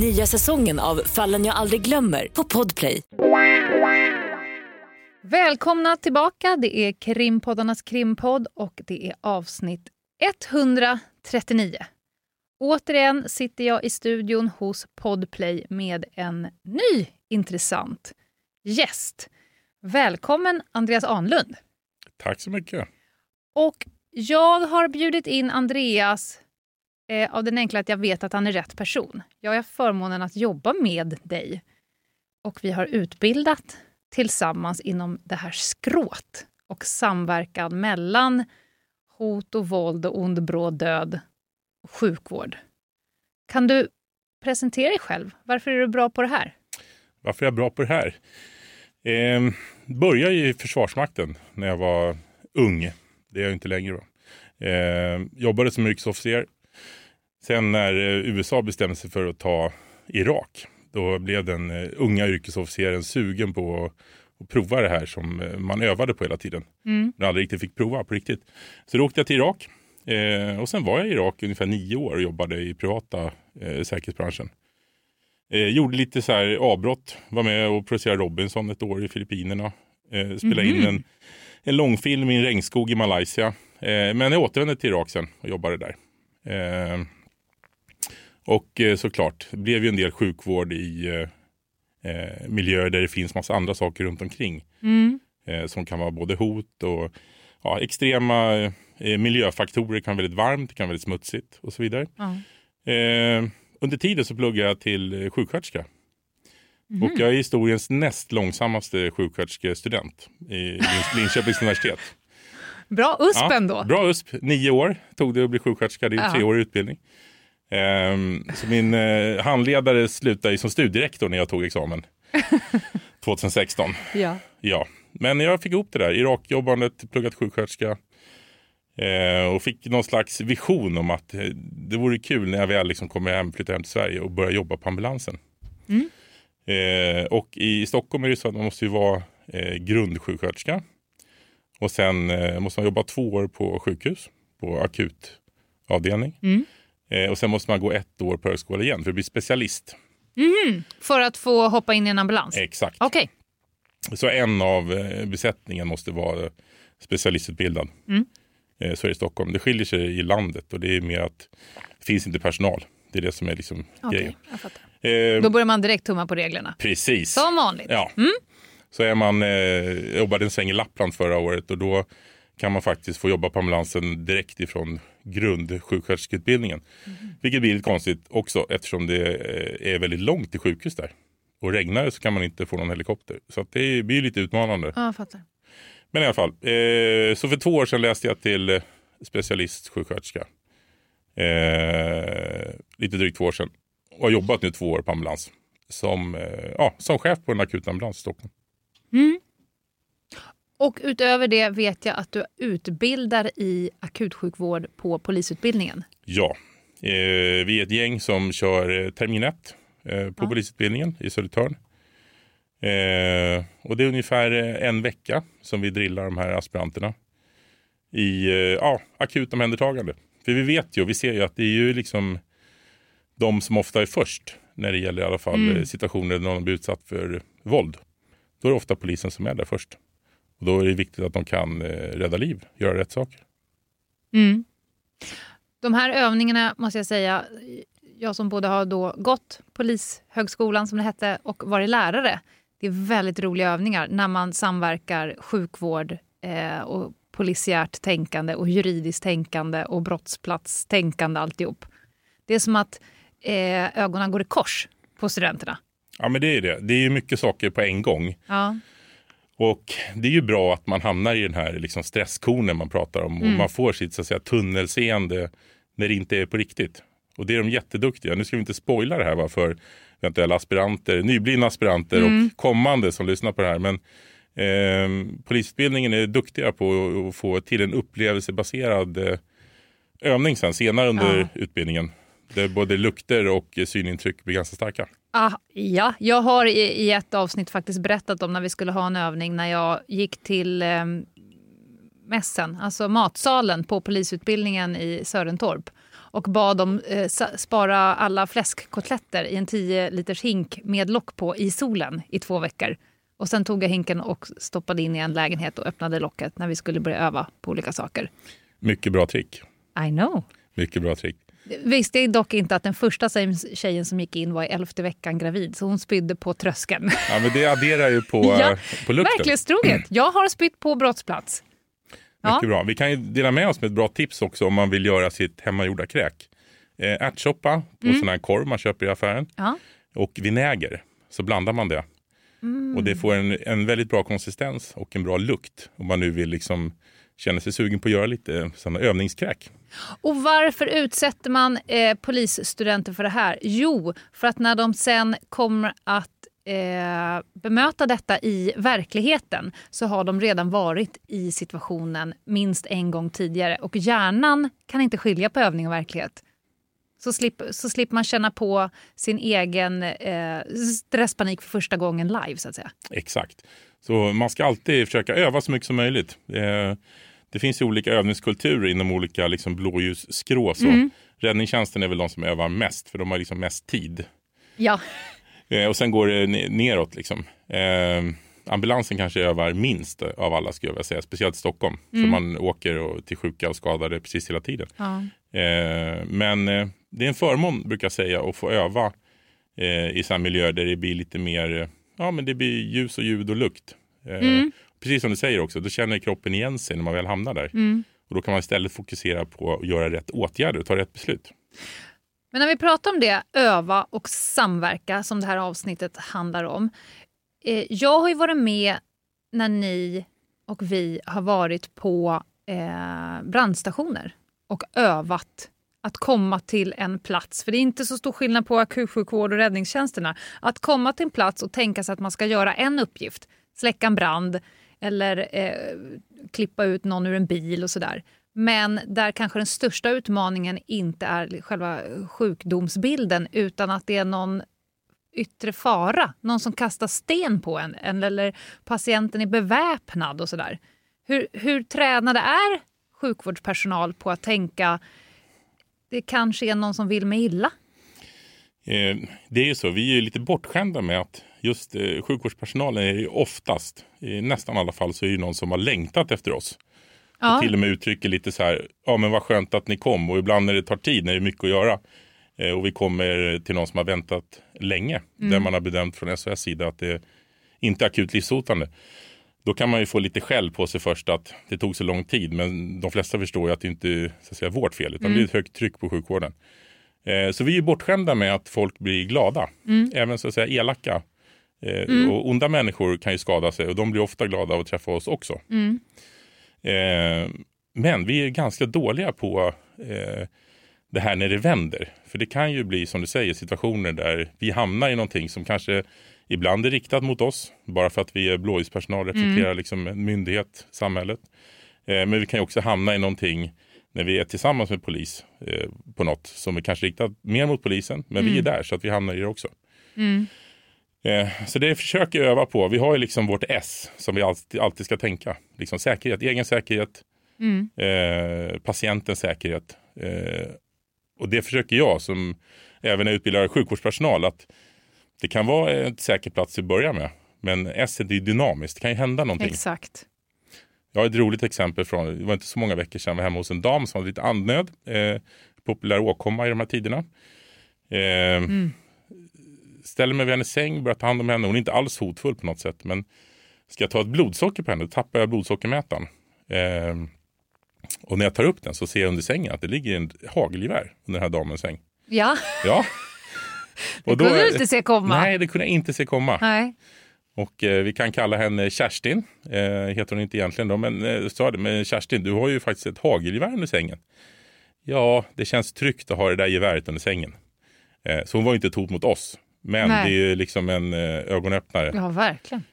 Nya säsongen av Fallen jag aldrig glömmer på Podplay. Välkomna tillbaka. Det är Krimpoddarnas krimpodd och det är avsnitt 139. Återigen sitter jag i studion hos Podplay med en ny intressant gäst. Välkommen Andreas Anlund. Tack så mycket. Och jag har bjudit in Andreas eh, av den enkla att jag vet att han är rätt person. Jag har förmånen att jobba med dig och vi har utbildat tillsammans inom det här skrået och samverkan mellan hot och våld och ond bråd död och sjukvård. Kan du presentera dig själv? Varför är du bra på det här? Varför är jag bra på det här? Eh, började i Försvarsmakten när jag var ung. Det är jag inte längre. Då. Eh, jobbade som yrkesofficer. Sen när eh, USA bestämde sig för att ta Irak, då blev den eh, unga yrkesofficeren sugen på att, prova det här som eh, man övade på hela tiden. Mm. Men aldrig riktigt fick prova på riktigt. Så då åkte jag till Irak. Eh, och sen var jag i Irak ungefär nio år och jobbade i privata eh, säkerhetsbranschen. Eh, gjorde lite så här avbrott. Var med och producerade Robinson ett år i Filippinerna. Eh, spelade in en, en långfilm i en regnskog i Malaysia. Men jag återvände till Irak sen och jobbade där. Eh, och eh, såklart, det blev ju en del sjukvård i eh, eh, miljöer där det finns massa andra saker runt omkring. Mm. Som kan vara både hot och ja, extrema miljöfaktorer. Det kan vara väldigt varmt, det kan vara väldigt smutsigt och så vidare. Eh, under tiden så pluggade jag till sjuksköterska. Och jag är historiens näst långsammaste sjuksköterskestudent i Lin- Linköpings universitet. Bra USP Ja, ändå. Bra USP. Nio år tog det att bli sjuksköterska. Det är Ja. treårig utbildning. Ehm, så min eh, handledare slutade ju som studierektor när jag tog examen. 2016. Ja. Ja, men jag fick ihop det där. Irakjobbandet, pluggat sjuksköterska. Eh, och fick någon slags vision om att eh, det vore kul när jag väl liksom kommer hem, flyttar hem till Sverige och börjar jobba på ambulansen. Eh, och i Stockholm är det så att man måste ju vara eh, grundsjuksköterska. Och sen eh, måste man jobba två år på sjukhus, på akutavdelning. Eh, och sen måste man gå ett år på högskola igen för att bli specialist. För att få hoppa in i en ambulans? Exakt. Okej. Så en av eh, besättningen måste vara specialistutbildad. Eh, Så är det i Stockholm. Det skiljer sig i landet och det är mer att det finns inte personal. Det är det som är liksom Okej, grejen. jag fattar. Eh, Då börjar man direkt tumma på reglerna. precis. Som vanligt. Ja. Så är man, eh, jobbade en sväng i Lappland förra året och då kan man faktiskt få jobba på ambulansen direkt ifrån grundsjuksköterskeutbildningen. Vilket blir lite konstigt också eftersom det eh, är väldigt långt till sjukhus där. Och regnar det så kan man inte få någon helikopter. Så det blir lite utmanande. Ja, jag fattar. Men i alla fall, eh, så för två år sedan läste jag till eh, specialistsjuksköterska. Eh, lite drygt två år sedan. Och har jobbat nu två år på ambulans. Som, eh, ja, som chef på en akutambulans i Stockholm. Och utöver det vet jag att du utbildar i akutsjukvård på polisutbildningen. Ja, eh, vi är ett gäng som kör eh, termin ett eh, på Ja. polisutbildningen i Södertörn. Eh, och det är ungefär eh, en vecka som vi drillar de här aspiranterna i eh, ja, akut omhändertagande. För vi vet ju, vi ser ju att det är ju liksom de som ofta är först när det gäller i alla fall eh, situationer där någon blir utsatt för våld. Då är det ofta polisen som är där först. Och då är det viktigt att de kan eh, rädda liv, göra rätt saker. Mm. De här övningarna måste jag säga, jag som både har då gått Polishögskolan som det hette och varit lärare. Det är väldigt roliga övningar när man samverkar sjukvård eh, och polisiärt tänkande och juridiskt tänkande och brottsplatstänkande alltihop. Det är som att eh, ögonen går i kors på studenterna. Ja men det är det. Det är ju mycket saker på en gång. Ja. Och det är ju bra att man hamnar i den här liksom stresskonen man pratar om och Mm. man får sitt så att säga, tunnelseende när det inte är på riktigt. Och det är de jätteduktiga. Nu ska vi inte spoila det här va, för eventuella aspiranter, nyblivna aspiranter Mm. och kommande som lyssnar på det här. Men eh, polisutbildningen är duktiga på att få till en upplevelsebaserad eh, övning sen senare under Ja. utbildningen. Där både lukter och synintryck blir ganska starka. Ah, ja, jag har i, i ett avsnitt faktiskt berättat om när vi skulle ha en övning när jag gick till eh, mässen, alltså matsalen på polisutbildningen i Sörentorp och bad dem eh, spara alla fläskkotletter i en 10 liters hink med lock på i solen i två veckor. Och sen tog jag hinken och stoppade in i en lägenhet och öppnade locket när vi skulle börja öva på olika saker. Mycket bra trick. I know. Mycket bra trick. Visste jag dock inte att den första tjejen som gick in var i elfte veckan gravid, så hon spydde på tröskeln. Ja, men det adderar ju på, Ja, eh, på lukten. Verklighetstroget. Jag har spytt på brottsplats. Ja. Mycket bra. Vi kan ju dela med oss med ett bra tips också om man vill göra sitt hemmagjorda kräk. Eh, ärtsoppa på Mm. sån här korv man köper i affären Ja. och vinäger. Så blandar man det. Mm. Och det får en, en väldigt bra konsistens och en bra lukt. Om man nu vill liksom känner sig sugen på att göra lite sådana övningskräk. Och varför utsätter man eh, polisstudenter för det här? Jo, för att när de sen kommer att eh, bemöta detta i verkligheten så har de redan varit i situationen minst en gång tidigare och hjärnan kan inte skilja på övning och verklighet. Så, slipp, så slipper man känna på sin egen eh, stresspanik för första gången live så att säga. Exakt. Så man ska alltid försöka öva så mycket som möjligt. Eh, det finns ju olika övningskulturer inom olika liksom, blåljusskrå. Så. Mm. Räddningstjänsten är väl de som övar mest för de har liksom mest tid. Ja. Eh, och sen går det ne- neråt. Liksom. Eh, ambulansen kanske övar minst av alla skulle jag vilja säga. Speciellt i Stockholm. För Mm. man åker och, till sjuka och skadade precis hela tiden. Ja. Eh, men eh, det är en förmån brukar jag säga att få öva eh, i sådana miljöer där det blir lite mer, eh, ja men det blir ljus och ljud och lukt. Eh, Mm. Precis som du säger också, då känner kroppen igen sig när man väl hamnar där. Mm. Och då kan man istället fokusera på att göra rätt åtgärder och ta rätt beslut. Men när vi pratar om det, öva och samverka, som det här avsnittet handlar om. Eh, jag har ju varit med när ni och vi har varit på eh, brandstationer och övat att komma till en plats. För det är inte så stor skillnad på akutsjukvård och räddningstjänsterna. Att komma till en plats och tänka sig att man ska göra en uppgift, släcka en brand eller eh, klippa ut någon ur en bil och sådär. Men där kanske den största utmaningen inte är själva sjukdomsbilden utan att det är någon yttre fara, någon som kastar sten på en eller patienten är beväpnad och sådär. Hur, hur tränade är sjukvårdspersonal på att tänka det kanske är någon som vill mig illa? Eh, det är ju så, vi är ju lite bortskämda med att just eh, sjukvårdspersonalen är ju oftast, i nästan alla fall, så är det någon som har längtat efter oss. Ja. Och till och med uttrycker lite så här, ja men vad skönt att ni kom. Och ibland när det tar tid, när det är mycket att göra. Eh, och vi kommer till någon som har väntat länge. Mm. Där man har bedömt från SOS sida att det inte är akut livshotande. Då kan man ju få lite skäll på sig först att det tog så lång tid. Men de flesta förstår ju att det inte är så att säga, vårt fel. Utan Mm. det är ett högt tryck på sjukvården. Eh, så vi är bortskämda med att folk blir glada. Mm. Även så att säga elaka. Eh, Mm. Och onda människor kan ju skada sig och de blir ofta glada av att träffa oss också. Mm. Eh, men vi är ganska dåliga på eh, det här när det vänder. För det kan ju bli som du säger situationer där vi hamnar i någonting som kanske ibland är riktat mot oss. Bara för att vi är blåljuspersonal representerar Mm. liksom en myndighet, samhället. Eh, men vi kan ju också hamna i någonting när vi är tillsammans med polis eh, på något som är kanske riktat mer mot polisen. Men vi är Mm. där så att vi hamnar i det också. Mm. Eh, Så det försöker jag öva på. Vi har ju liksom vårt S som vi alltid, alltid ska tänka. Liksom säkerhet, egen säkerhet, Mm. eh, patientens säkerhet. Och det försöker jag som även är utbildad sjukvårdspersonal att det kan vara en säker plats att börja med. Men S är dynamiskt, det kan ju hända någonting. Exakt. Jag har ett roligt exempel från, det var inte så många veckor sedan, jag var hemma hos en dam som hade lite andnöd. Eh, populär åkomma i de här tiderna. Eh, Mm. Ställer mig vid hennes säng, börjar ta hand om henne. Hon är inte alls hotfull på något sätt. Men ska jag ta ett blodsocker på henne, då tappar jag blodsockermätaren. Eh, och när jag tar upp den så ser jag under sängen att det ligger en hagelgevär under den här damens säng. Ja, Ja. det kunde du inte se komma. Nej, det kunde jag inte se komma. Nej. Och eh, vi kan kalla henne Kerstin, eh, heter hon inte egentligen då, men eh, sa det, men Kerstin du har ju faktiskt ett hagelgevär under sängen. Ja, det känns tryggt att ha det där geväret under sängen. Eh, så hon var ju inte ett hot mot oss, men Nej. det är ju liksom en eh, ögonöppnare. Ja, verkligen.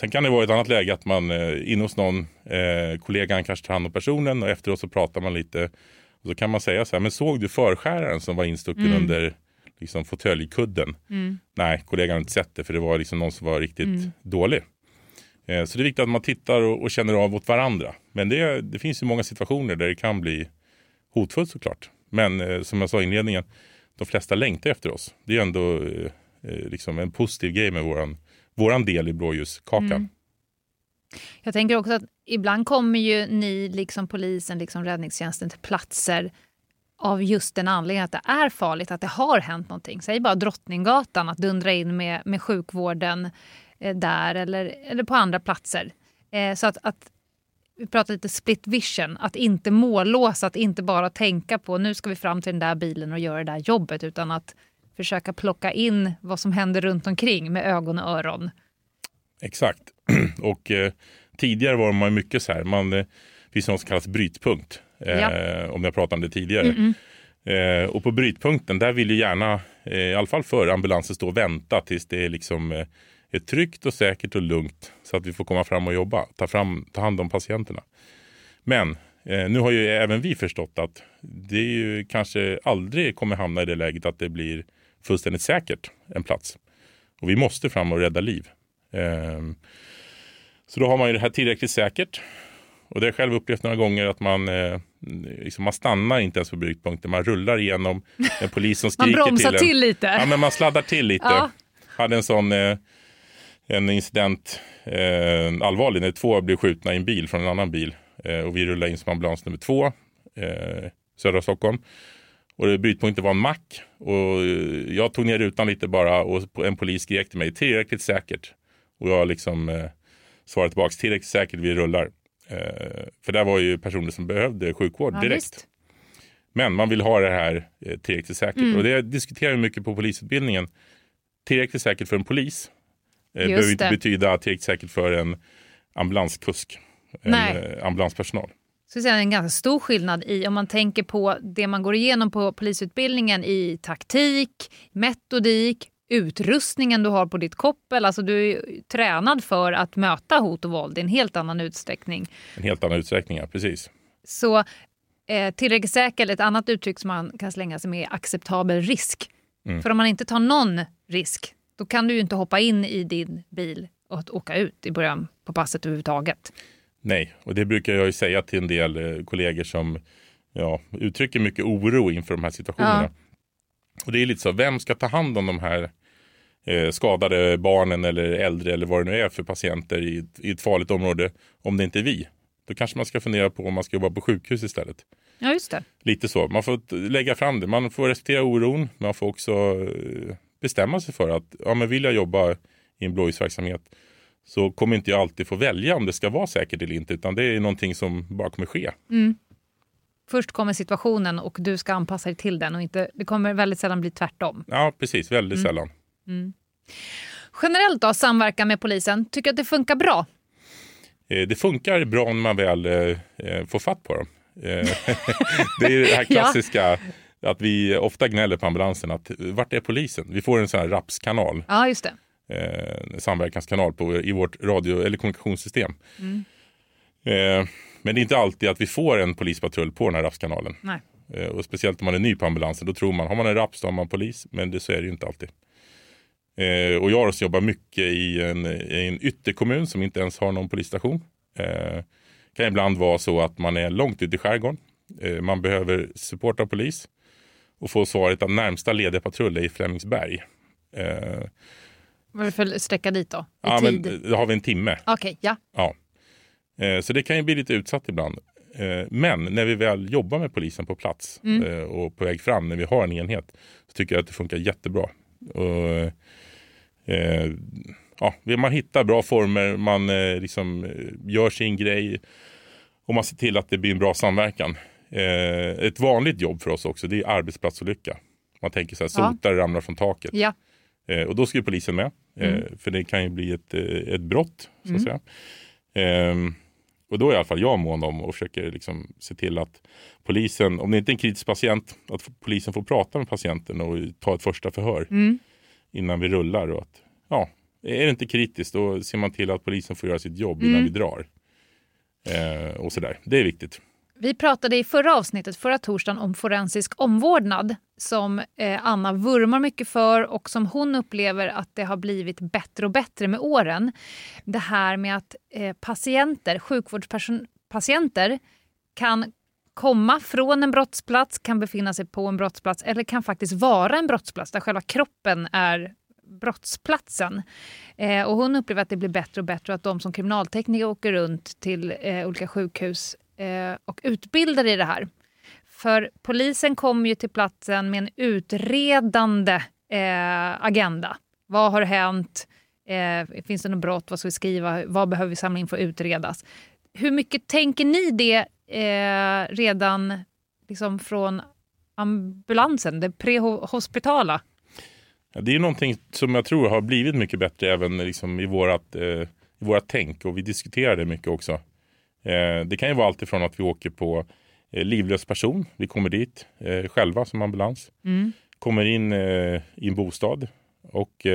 Sen kan det vara ett annat läge att man eh, inne hos någon, eh, kollegan kanske tar hand om personen och efteråt så pratar man lite. Och så kan man säga så här, men såg du förskäraren som var instucken Mm. under liksom, fåtöljkudden? Mm. Nej, kollegan har inte sett det för det var liksom någon som var riktigt Mm. dålig. Eh, så det är viktigt att man tittar och, och känner av åt varandra. Men det, det finns ju många situationer där det kan bli hotfullt såklart. Men eh, som jag sa i inledningen, de flesta längtar efter oss. Det är ändå eh, eh, liksom en positiv grej med våran, vår del i blåljuskakan. Mm. Jag tänker också att ibland kommer ju ni, liksom polisen, liksom räddningstjänsten till platser av just den anledningen att det är farligt, att det har hänt någonting. Säg bara Drottninggatan, att dundra in med, med sjukvården eh, där eller, eller på andra platser. Eh, så att, att vi pratar lite split vision, att inte mållåsa, att inte bara tänka på nu ska vi fram till den där bilen och göra det där jobbet utan att försöka plocka in vad som händer runt omkring med ögon och öron. Exakt. och eh, tidigare var man mycket så här, man, eh, det finns något som kallas brytpunkt. Eh, Ja. Om jag pratade om det tidigare. Mm-mm. Eh, och på brytpunkten, där vill ju gärna, eh, i alla fall för ambulansen stå och vänta tills det är liksom eh, är tryggt och säkert och lugnt så att vi får komma fram och jobba, ta, fram, ta hand om patienterna. Men eh, nu har ju även vi förstått att det ju kanske aldrig kommer hamna i det läget att det blir fullständigt säkert en plats. Och vi måste fram och rädda liv. Ehm, så då har man ju det här tillräckligt säkert. Och det har jag själv upplevt några gånger att man, eh, liksom, man stannar inte ens på brytpunkten. Man rullar igenom en polis som Man skriker bromsar till till lite. Ja, men man sladdar till lite. Ja. Hade en sån eh, en incident, eh, allvarlig, när två blev skjutna i en bil från en annan bil. Eh, och vi rullade in som ambulans nummer två, eh, södra Stockholm. Och det- brytpunkten var en mack. Och eh, jag tog ner rutan lite bara och en polis skrek till mig, tillräckligt säkert. Och jag liksom eh, svarade tillbaka, tillräckligt säkert, vi rullar. Eh, för där var ju personer som behövde sjukvård Ja, direkt. visst. Men man vill ha det här eh, tillräckligt säkert. Mm. Och det diskuterar vi mycket på polisutbildningen. Tillräckligt säkert för en polis eh, Just behöver inte betyda tillräckligt säkert för en ambulanskusk. En eh, ambulanspersonal. Så det är en ganska stor skillnad i om man tänker på det man går igenom på polisutbildningen i taktik, metodik, utrustningen du har på ditt koppel. Alltså du är tränad för att möta hot och våld i en helt annan utsträckning. En helt annan utsträckning, ja, precis. Så eh, tillräckligt säker, ett annat uttryck som man kan slänga sig med är acceptabel risk. Mm. För om man inte tar någon risk, då kan du ju inte hoppa in i din bil och åka ut i början på passet överhuvudtaget. Nej, och det brukar jag ju säga till en del eh, kollegor som ja, uttrycker mycket oro inför de här situationerna. Ja. Och det är lite så, vem ska ta hand om de här eh, skadade barnen eller äldre eller vad det nu är för patienter i, ett- i ett farligt område om det inte är vi? Då kanske man ska fundera på om man ska jobba på sjukhus istället. Ja, just det. Lite så. Man får lägga fram det. Man får respektera oron. Man får också eh, bestämma sig för att ja, men vill jag jobba i en blåljusverksamhet så kommer inte jag alltid få välja om det ska vara säkert eller inte. Utan det är någonting som bara kommer ske. Mm. Först kommer situationen och du ska anpassa dig till den. och inte, Det kommer väldigt sällan bli tvärtom. Ja, precis. Väldigt Mm. sällan. Mm. Generellt då, samverkan med polisen. Tycker att det funkar bra? Eh, det funkar bra när man väl eh, eh, får fatt på dem. Eh, det är det här Ja. klassiska att vi ofta gnäller på ambulansen att vart är polisen? Vi får en sån här rapskanal, Ja, just det. Eh, samverkanskanal på, i vårt radio eller kommunikationssystem. Mm. Eh, men det är inte alltid att vi får en polispatrull på den här rapskanalen. Eh, och speciellt om man är ny på ambulansen, då tror man, har man en raps då har man polis, men det, så är det ju inte alltid. Eh, och jag jobbar mycket i en, i en ytterkommun som inte ens har någon polisstation. Eh, kan ibland vara så att man är långt ute i skärgården. Eh, man behöver support av polis och få svaret att närmsta lediga patrull är i Flemingsberg. Vad är det för sträcka dit då? I ja, men då har vi en timme. Okej, ja. Ja. Eh, Så det kan ju bli lite utsatt ibland. Eh, Men när vi väl jobbar med polisen på plats Mm. eh, och på väg fram, när vi har en enhet, så tycker jag att det funkar jättebra. Och, ja, man hittar bra former, man liksom gör sin grej och man ser till att det blir en bra samverkan. Ett vanligt jobb för oss också, det är arbetsplatsolycka. Man tänker så här, Ja. sotare ramlar från taket. ja. Eh, och då ska ju polisen med. Eh, Mm. För det kan ju bli ett, eh, ett brott. Så att Mm. säga. Ehm, och då är i alla fall jag mån om och försöker liksom se till att polisen, om det inte är en kritisk patient, att polisen får prata med patienten och ta ett första förhör Mm. innan vi rullar. Och att, ja, är det inte kritiskt då ser man till att polisen får göra sitt jobb innan Mm. vi drar. Eh, och sådär. Det är viktigt. Vi pratade i förra avsnittet, förra torsdagen, om forensisk omvårdnad som eh, Anna vurmar mycket för och som hon upplever att det har blivit bättre och bättre med åren. Det här med att eh, patienter, sjukvårdspatienter kan komma från en brottsplats, kan befinna sig på en brottsplats eller kan faktiskt vara en brottsplats där själva kroppen är brottsplatsen. Eh, och hon upplever att det blir bättre och bättre och att de som kriminaltekniker åker runt till eh, olika sjukhus eh, och utbildar i det här. För polisen kom ju till platsen med en utredande eh, agenda. Vad har hänt? Eh, finns det något brott? Vad ska vi skriva? Vad behöver vi samla in för att utredas? Hur mycket tänker ni det eh, redan liksom från ambulansen, det prehospitala? Ja, det är någonting som jag tror har blivit mycket bättre även liksom i, vårat, eh, i vårat tänk och vi diskuterar det mycket också. Eh, det kan ju vara alltifrån att vi åker på eh, livlös person, vi kommer dit eh, själva som ambulans, Mm. kommer in i en bostad och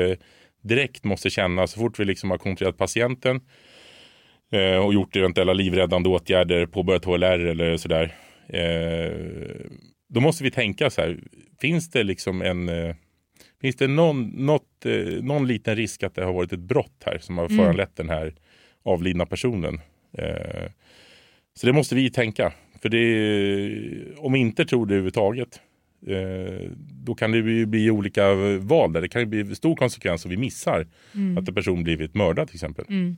direkt måste känna så fort vi liksom har kontrollerat patienten och gjort eventuella livräddande åtgärder, påbörjat HLR eller sådär. Då måste vi tänka så här, finns det liksom en Finns det någon, något, någon liten risk att det har varit ett brott här som har Mm. föranlett den här avlidna personen? Eh, så det måste vi tänka. För det, är- om vi inte tror det överhuvudtaget eh, då kan det ju bli olika val där. Det kan ju bli stor konsekvens om vi missar Mm. att en person blivit mördad till exempel. Mm.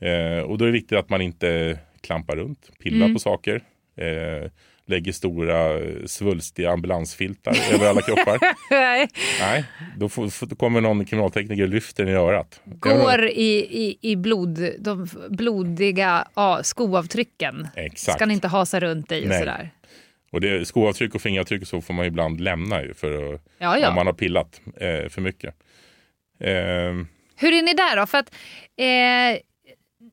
Eh, och då är det viktigt att man inte klampar runt, pillar Mm. på saker. Eh, lägger stora eh, svulstiga ambulansfiltar över alla kroppar. Nej. Nej, då, får, får- då kommer någon kriminaltekniker och lyfter den i örat. Går i, i, i blod, de blodiga ja, skoavtrycken. Exakt. Ska ni inte hasa runt i och Nej. sådär. Och det, skoavtryck och fingeravtryck och så får man ibland lämna ju för att, Ja, ja. om man har pillat eh, för mycket. Eh, Hur är ni där då? För att eh,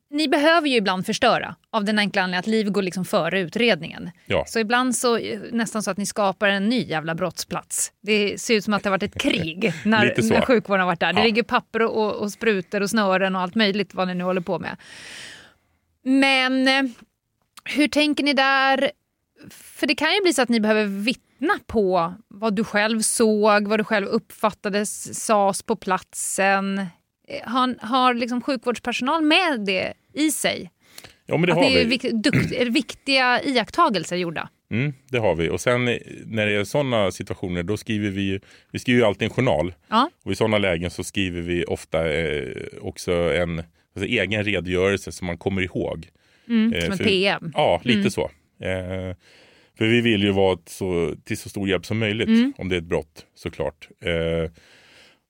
ni behöver ju ibland förstöra av den enkla anledningen att liv går liksom före utredningen. Ja. Så ibland så nästan så att ni skapar en ny jävla brottsplats. Det ser ut som att det har varit ett krig när, när sjukvården har varit där. Det Ja. ligger papper och, och sprutor och snören och allt möjligt vad ni nu håller på med. Men eh, hur tänker ni där? För det kan ju bli så att ni behöver vittna på vad du själv såg, vad du själv uppfattade sades på platsen. Eh, Har, har liksom sjukvårdspersonal med det i sig? ja, men det att har det är, vi. vik, dukt, är viktiga iakttagelser gjorda? Mm, det har vi. Och sen när det är sådana situationer då skriver vi, vi skriver ju alltid en journal. Ja. Och i sådana lägen så skriver vi ofta eh, också en alltså, egen redogörelse som man kommer ihåg. Mm, Eh, som en PM. Ja, lite Mm. så. Eh, för vi vill ju vara så, till så stor hjälp som möjligt Mm. om det är ett brott såklart. Eh,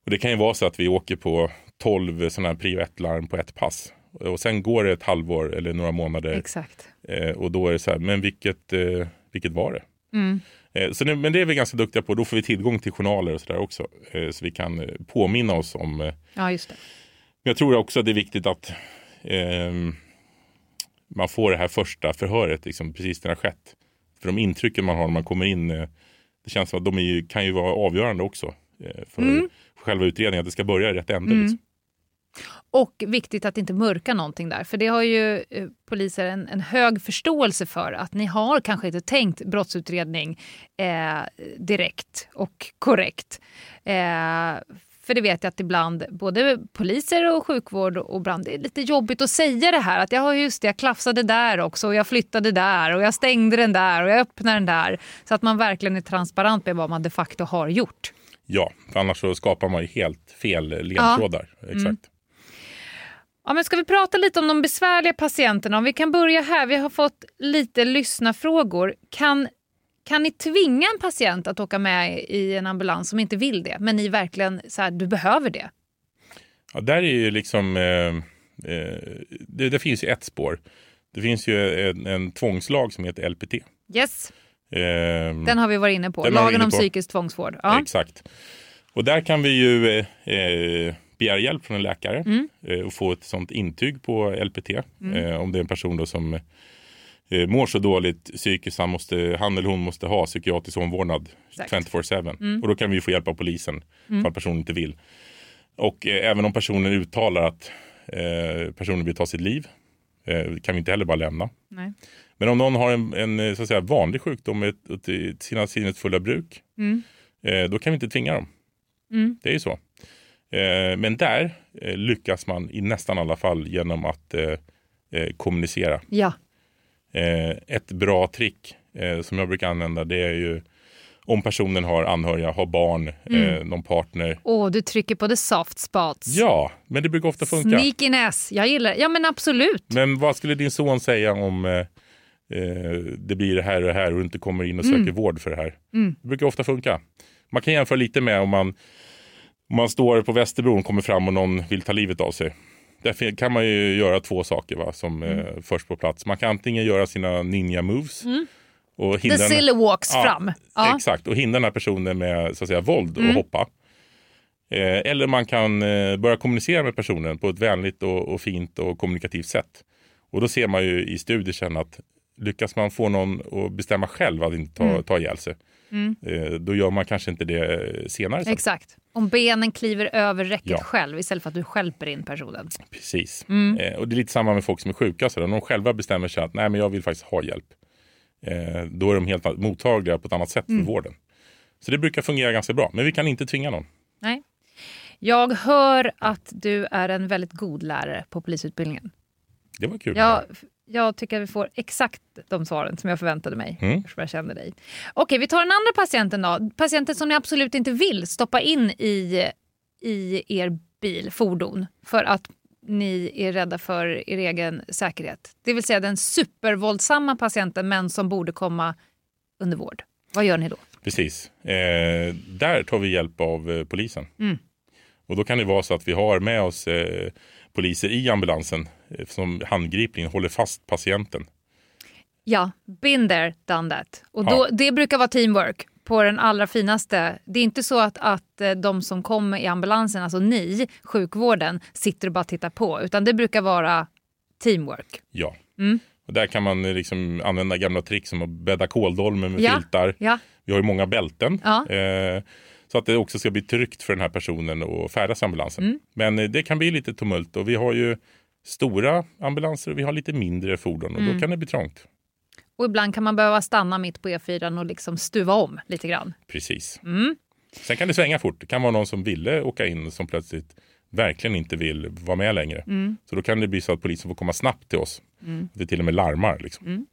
och det kan ju vara så att vi åker på 12 sådana här prio 1-larm på ett pass. Och sen går det ett halvår eller några månader Exakt. eh, och då är det så här, men vilket, eh, vilket var det? Mm. Eh, Så det, men det är vi ganska duktiga på. Då får vi tillgång till journaler och sådär också. Eh, Så vi kan eh, påminna oss om. eh, Ja, just det. Men jag tror också att det är viktigt att man får det här första förhöret liksom, precis när det har skett. För de intrycken man har när man kommer in, det känns som att de ju, kan ju vara avgörande också. För Mm. själva utredningen, att det ska börja i rätt ände. Mm. Liksom. Och viktigt att inte mörka någonting där. För det har ju eh, poliser en, en hög förståelse för. Att ni har kanske inte tänkt brottsutredning eh, direkt och korrekt. Eh, för det vet jag att ibland både poliser och sjukvård och brand, det är lite jobbigt att säga det här. Att jag har just det, jag klafsade där också och jag flyttade där och jag stängde den där och jag öppnade den där. Så att man verkligen är transparent med vad man de facto har gjort. Ja, för annars så skapar man ju helt fel ledtrådar. Exakt. Mm. Ja, men ska vi prata lite om de besvärliga patienterna? Om vi kan börja här. Vi har fått lite lyssnarfrågor. Kan, kan ni tvinga en patient att åka med i en ambulans som inte vill det, men ni verkligen så här, du behöver det? Ja, där är ju liksom, eh, eh, det, det finns ju ett spår. Det finns ju en, en tvångslag som heter LPT. Yes, Eh, den har vi varit inne på. Lagen inne om på. psykisk tvångsvård. Ja. Exakt. Och där kan vi ju eh, begära hjälp från en läkare Mm. eh, och få ett sånt intyg på LPT. Mm. Eh, om det är en person då som eh, mår så dåligt psykiskt han, måste, han eller hon måste ha psykiatrisk omvårdnad Exakt. 24-7. Mm. Och då kan vi få hjälp av polisen Mm. att personen inte vill. Och eh, även om personen uttalar att eh, personen vill ta sitt liv eh, kan vi inte heller bara lämna. Nej. Men om någon har en, en så att säga, vanlig sjukdom med sina sinnets fulla bruk Mm. då kan vi inte tvinga dem. Mm. Det är ju så. Eh, men där eh, lyckas man i nästan alla fall genom att eh, kommunicera. Ja. Ett bra trick som jag brukar använda det är ju om personen har anhöriga, har barn, Mm. någon partner. Åh, du trycker på the soft spots. Ja, men det brukar ofta funka. Sneakiness. Jag gillar Ja, men absolut. Men vad skulle din son säga om det blir det här och det här och du inte kommer in och Mm. söker vård för det här? Mm. Det brukar ofta funka. Man kan jämföra lite med om man, man står på Västerbron och kommer fram och någon vill ta livet av sig. Där kan man ju göra två saker va, som eh, först på plats. Man kan antingen göra sina ninja moves Mm. och The hindra silly walks Ja, fram. Ja. Exakt, och hindra den här personen med så att säga, våld och Mm. hoppa. Eh, eller man kan eh, börja kommunicera med personen på ett vänligt och, och fint och kommunikativt sätt. Och då ser man ju i studier sen att lyckas man få någon att bestämma själv att inte ta, Mm. ta ihjäl sig, Mm. eh, då gör man kanske inte det eh, senare. Sen. Exakt. Om benen kliver över räcket Ja. själv istället för att du stjälper in personen. Precis. Mm. Eh, och det är lite samma med folk som är sjuka. Så. Om de själva bestämmer sig att Nej, men jag vill faktiskt ha hjälp. Eh, då är de helt mottagliga på ett annat sätt Mm. för vården. Så det brukar fungera ganska bra. Men vi kan inte tvinga någon. Nej. Jag hör att du är en väldigt god lärare på polisutbildningen. Det var kul. Jag, jag tycker att vi får exakt de svaren som jag förväntade mig. Mm. Jag kände dig. Okej, vi tar den andra patienten då. Patienten som ni absolut inte vill stoppa in i, i er bil, fordon, för att ni är rädda för er egen säkerhet. Det vill säga den supervåldsamma patienten men som borde komma under vård. Vad gör ni då? Precis. Eh, där tar vi hjälp av eh, polisen. Mm. Och då kan det vara så att vi har med oss eh, poliser i ambulansen som handgripligen håller fast patienten. Ja, been there, done that. Och Ja. då, det brukar vara teamwork på den allra finaste. Det är inte så att, att eh, de som kommer i ambulansen, alltså ni, sjukvården, sitter och bara tittar på. Utan det brukar vara teamwork. Ja. Mm. Och där kan man liksom använda gamla trick som att bädda kåldolmen med Ja, filtar. ja. Vi har ju många bälten. Ja. Eh, så att det också ska bli tryggt för den här personen att färdas i ambulansen. Mm. Men eh, det kan bli lite tumult och vi har ju stora ambulanser och vi har lite mindre fordon och Mm. då kan det bli trångt. Och ibland kan man behöva stanna mitt på E4 och liksom stuva om lite grann. Precis. Mm. Sen kan det svänga fort. Det kan vara någon som ville åka in som plötsligt verkligen inte vill vara med längre. Mm. Så då kan det bli så att polisen får komma snabbt till oss. Mm. Det till och med larmar. Liksom.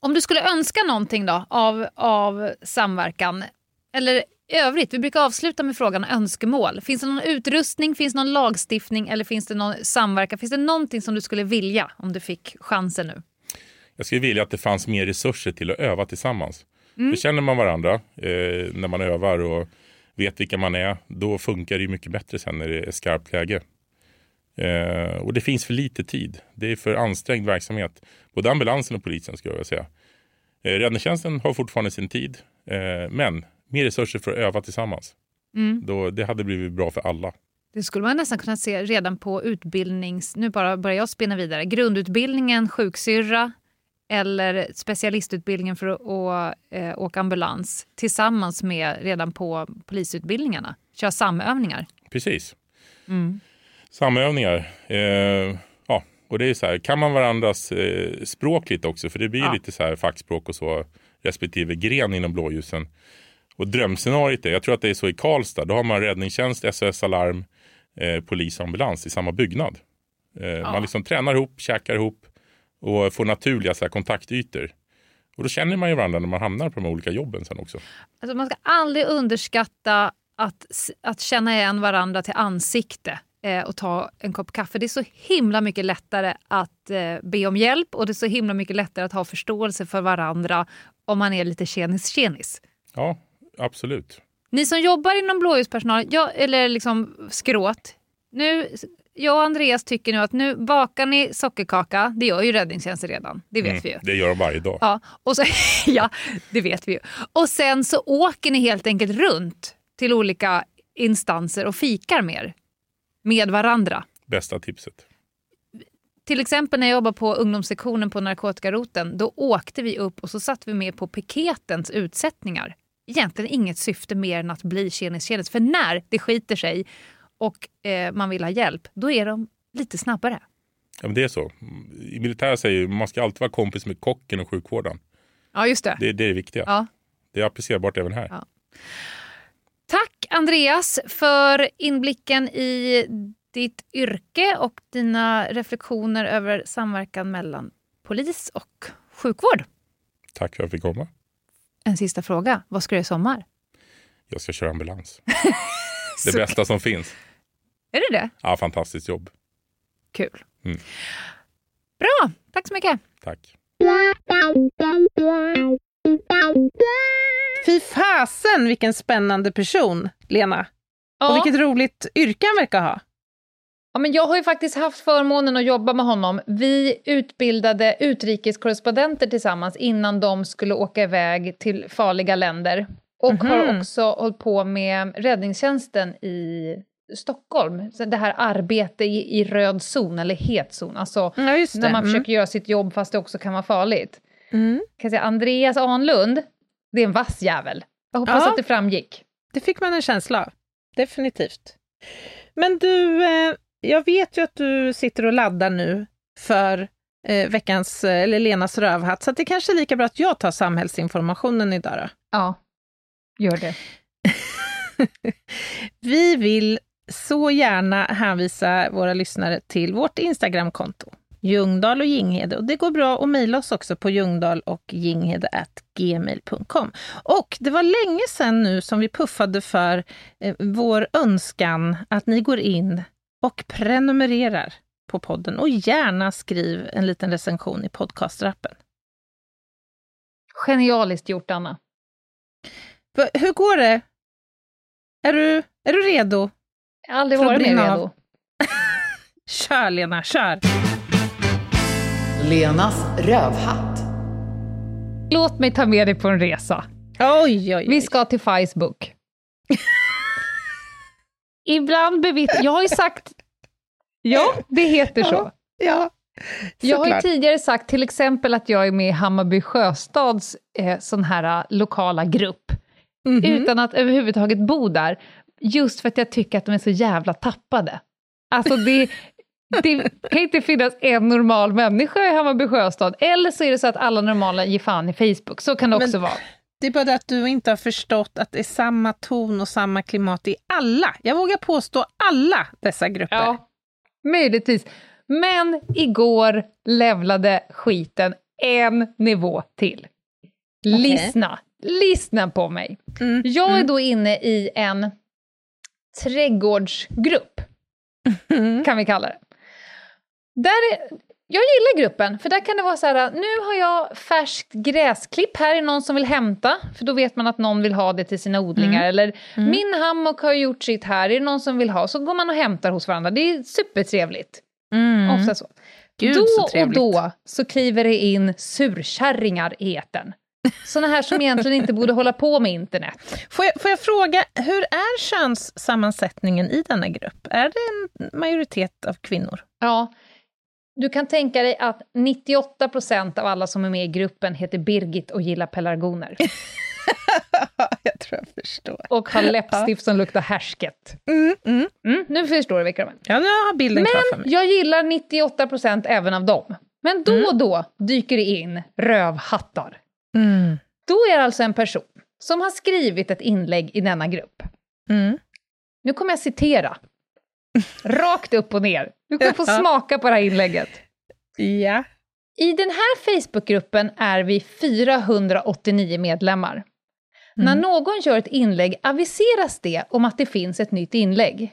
Om du skulle önska någonting då av, av samverkan, eller i övrigt, vi brukar avsluta med frågan önskemål. Finns det någon utrustning, finns det någon lagstiftning eller finns det någon samverkan? Finns det någonting som du skulle vilja om du fick chansen nu? Jag skulle vilja att det fanns mer resurser till att öva tillsammans. Mm. För känner man varandra eh, när man övar och vet vilka man är, då funkar det ju mycket bättre sen när det är skarpt läge. Eh, och det finns för lite tid. Det är för ansträngd verksamhet. Både ambulansen och polisen skulle jag vilja säga. Eh, räddningstjänsten har fortfarande sin tid, eh, men mer resurser för att öva tillsammans. Mm. Då, det hade blivit bra för alla. Det skulle man nästan kunna se redan på utbildnings... Nu bara börjar jag spinna vidare. Grundutbildningen sjuksyrra eller specialistutbildningen för att å, eh, åka ambulans tillsammans med redan på polisutbildningarna. Köra samövningar. Precis. Mm. Samövningar. Eh, ja, och det är så här, kan man varandras eh, språk lite också, för det blir Ja. lite så här fackspråk och så respektive gren inom blåljusen. Och drömscenariot är, jag tror att det är så i Karlstad, då har man räddningstjänst, SOS Alarm, eh, polis och ambulans i samma byggnad. Eh, Man liksom tränar ihop, käkar ihop och får naturliga så här, kontaktytor. Och då känner man ju varandra när man hamnar på de olika jobben sen också. Alltså man ska aldrig underskatta att, att känna igen varandra till ansikte eh, och ta en kopp kaffe. Det är så himla mycket lättare att eh, be om hjälp och det är så himla mycket lättare att ha förståelse för varandra om man är lite tjenis-tjenis. Ja, absolut. Ni som jobbar inom blåljuspersonal, ja, eller liksom skråt. Nu, jag och Andreas tycker nu att nu bakar ni sockerkaka. Det gör ju räddningstjänsten redan, det vet Mm, vi ju. Det gör de varje dag. Ja, och så, ja, det vet vi ju. Och sen så åker ni helt enkelt runt till olika instanser och fikar mer med varandra. Bästa tipset. Till exempel när jag jobbade på ungdomssektionen på narkotikaroten, då åkte vi upp och så satt vi med på piketens utsättningar. Egentligen inget syfte mer än att bli tjenis-tjenis. För när det skiter sig och eh, man vill ha hjälp, då är de lite snabbare. Ja, men det är så. I militära säger man ska alltid vara kompis med kocken och sjukvårdaren. Ja, just det. Det, det är det viktiga. Ja. Det är applicerbart även här. Ja. Tack Andreas för inblicken i ditt yrke och dina reflektioner över samverkan mellan polis och sjukvård. Tack för att jag fick komma. En sista fråga. Vad ska du göra i sommar? Jag ska köra ambulans. det Så- bästa som finns. Är det det? Ja, fantastiskt jobb. Kul. Mm. Bra, tack så mycket. Tack. Fy fasen vilken spännande person, Lena. Ja. Och vilket roligt yrke han verkar ha. Ja, men jag har ju faktiskt haft förmånen att jobba med honom. Vi utbildade utrikeskorrespondenter tillsammans innan de skulle åka iväg till farliga länder. Och Mhm. har också hållit på med räddningstjänsten i Stockholm. Så det här arbete i, i röd zon, eller het zon. Alltså Ja, när man Mm. försöker göra sitt jobb fast det också kan vara farligt. Mm. Kan säga, Andreas Ahnlund, det är en vass jävel. Jag hoppas Ja. att det framgick. Det fick man en känsla av. Definitivt. Men du, eh, jag vet ju att du sitter och laddar nu för eh, veckans, eh, eller Lenas rövhatt, så att det kanske är lika bra att jag tar samhällsinformationen idag då. Ja, gör det. Vi vill så gärna hänvisa våra lyssnare till vårt Instagramkonto, Ljungdahl och Ginghede. Och det går bra att mejla oss också på ljungdahl och gmail.com. Och det var länge sedan nu som vi puffade för eh, vår önskan att ni går in och prenumererar på podden och gärna skriv en liten recension i podcastrappen. Genialiskt gjort, Anna. Va- Hur går det? Är du, är du redo? Jag har aldrig varit mer redo. Kör Lena, kör! Lenas rövhatt. Låt mig ta med dig på en resa. Oj, oj, oj. Vi ska till Facebook. Ibland bevittnar... Jag har ju sagt... Ja, det heter så. Ja, Jag har ju tidigare sagt till exempel att jag är med i Hammarby Sjöstads eh, sån här eh, lokala grupp, Mhm. utan att överhuvudtaget bo där, just för att jag tycker att de är så jävla tappade. Alltså det, det kan inte finnas en normal människa i Hammarby Sjöstad, eller så är det så att alla normala ger fan i Facebook, så kan det också Men- vara. Det är bara det att du inte har förstått att det är samma ton och samma klimat i alla, jag vågar påstå alla dessa grupper. Ja, möjligtvis. Men igår levlade skiten en nivå till. Lyssna, lyssna på mig. Mm, Jag är mm, då inne i en trädgårdsgrupp, kan vi kalla det. Där är, jag gillar gruppen, för där kan det vara så här, nu har jag färskt gräsklipp, här är någon som vill hämta, för då vet man att någon vill ha det till sina odlingar. Mm. Eller Mm. min hammock har gjort sitt här, är det någon som vill ha? Så går man och hämtar hos varandra, det är supertrevligt. Mm. Ofta så. Gud, då så och då så kliver det in surkärringar i etern. Såna här som egentligen inte borde hålla på med internet. Får, jag, får jag fråga, hur är könssammansättningen i denna grupp? Är det en majoritet av kvinnor? Ja, du kan tänka dig att 98 procent av alla som är med i gruppen heter Birgit och gillar pelargoner. jag tror jag förstår. Och har läppstift som luktar härsket. Mm, mm. Mm, nu förstår du vilka de är. Ja, nu har bilden klar för Men mig. jag gillar 98 procent även av dem. Men då och då dyker det in rövhattar. Mm. Då är det alltså en person som har skrivit ett inlägg i denna grupp. Mm. Nu kommer jag citera. Rakt upp och ner. Du kommer få smaka på det här inlägget. Ja. I den här Facebookgruppen är vi 489 medlemmar. När Mm. någon gör ett inlägg aviseras det om att det finns ett nytt inlägg.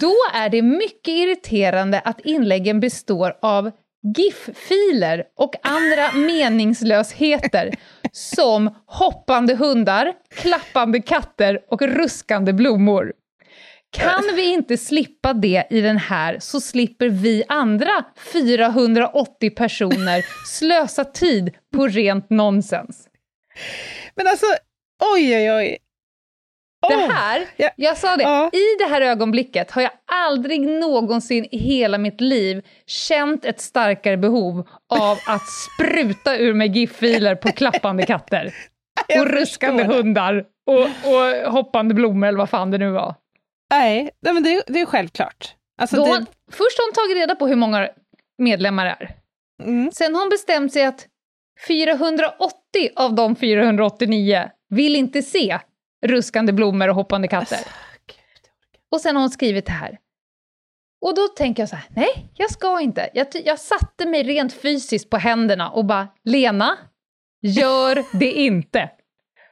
Då är det mycket irriterande att inläggen består av GIF-filer och andra meningslösheter som hoppande hundar, klappande katter och ruskande blommor. Kan vi inte slippa det i den här så slipper vi andra 480 personer slösa tid på rent nonsens. Men alltså, oj, oj, oj. Det här, ja. jag sa det, Ja. i det här ögonblicket har jag aldrig någonsin i hela mitt liv känt ett starkare behov av att spruta ur mig GIF-filer på klappande katter. Och ruskande hundar och, och hoppande blommor eller vad fan det nu var. Nej, nej men det, det är självklart. Alltså, det, hon, först har hon tagit reda på hur många medlemmar det är. mm. Sen har hon bestämt sig att 480 av de 489 vill inte se ruskande blommor och hoppande katter. Alltså, Och sen har hon skrivit det här. Och då tänker jag så här, nej, jag ska inte. Jag, jag satte mig rent fysiskt på händerna och bara, Lena, gör det inte.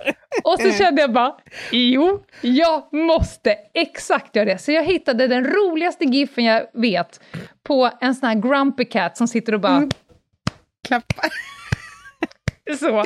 Och så kände jag bara, jo, jag måste exakt göra det. Så jag hittade den roligaste giffen jag vet på en sån här grumpy cat som sitter och bara, Klappa. så.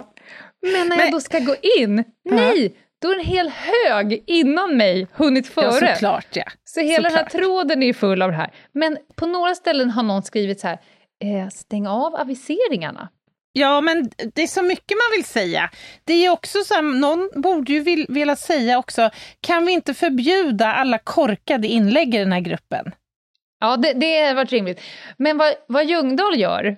Men när Men- jag då ska gå in, nej, då är en hel hög innan mig hunnit Ja, före. såklart ja. Så hela den här Såklart. tråden är full av det här. Men på några ställen har någon skrivit så här, eh, stäng av aviseringarna. Ja, men det är så mycket man vill säga. Det är också så här, någon borde ju vill, vilja säga också, kan vi inte förbjuda alla korkade inlägg i den här gruppen? Ja, det, det har varit rimligt. Men vad, vad Ljungdahl gör,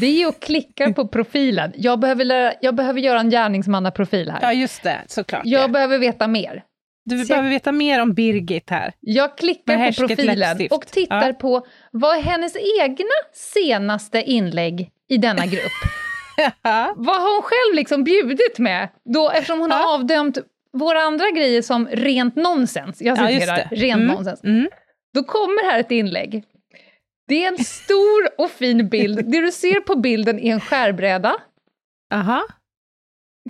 det är ju att klicka på profilen. Jag behöver, lära, jag behöver göra en gärningsmannaprofil här. Ja, just det, såklart. jag ja. behöver veta mer. Du se- behöver veta mer om Birgit här. Jag klickar på profilen läppstift. och tittar Ja. på vad är hennes egna senaste inlägg i denna grupp. vad har hon själv liksom bjudit med? Då, eftersom hon har Ja. avdömt våra andra grejer som rent nonsens. Jag Ja, citerar, det. rent Mm, nonsens. Mm. Då kommer här ett inlägg. Det är en stor och fin bild. Det du ser på bilden är en skärbräda. Aha.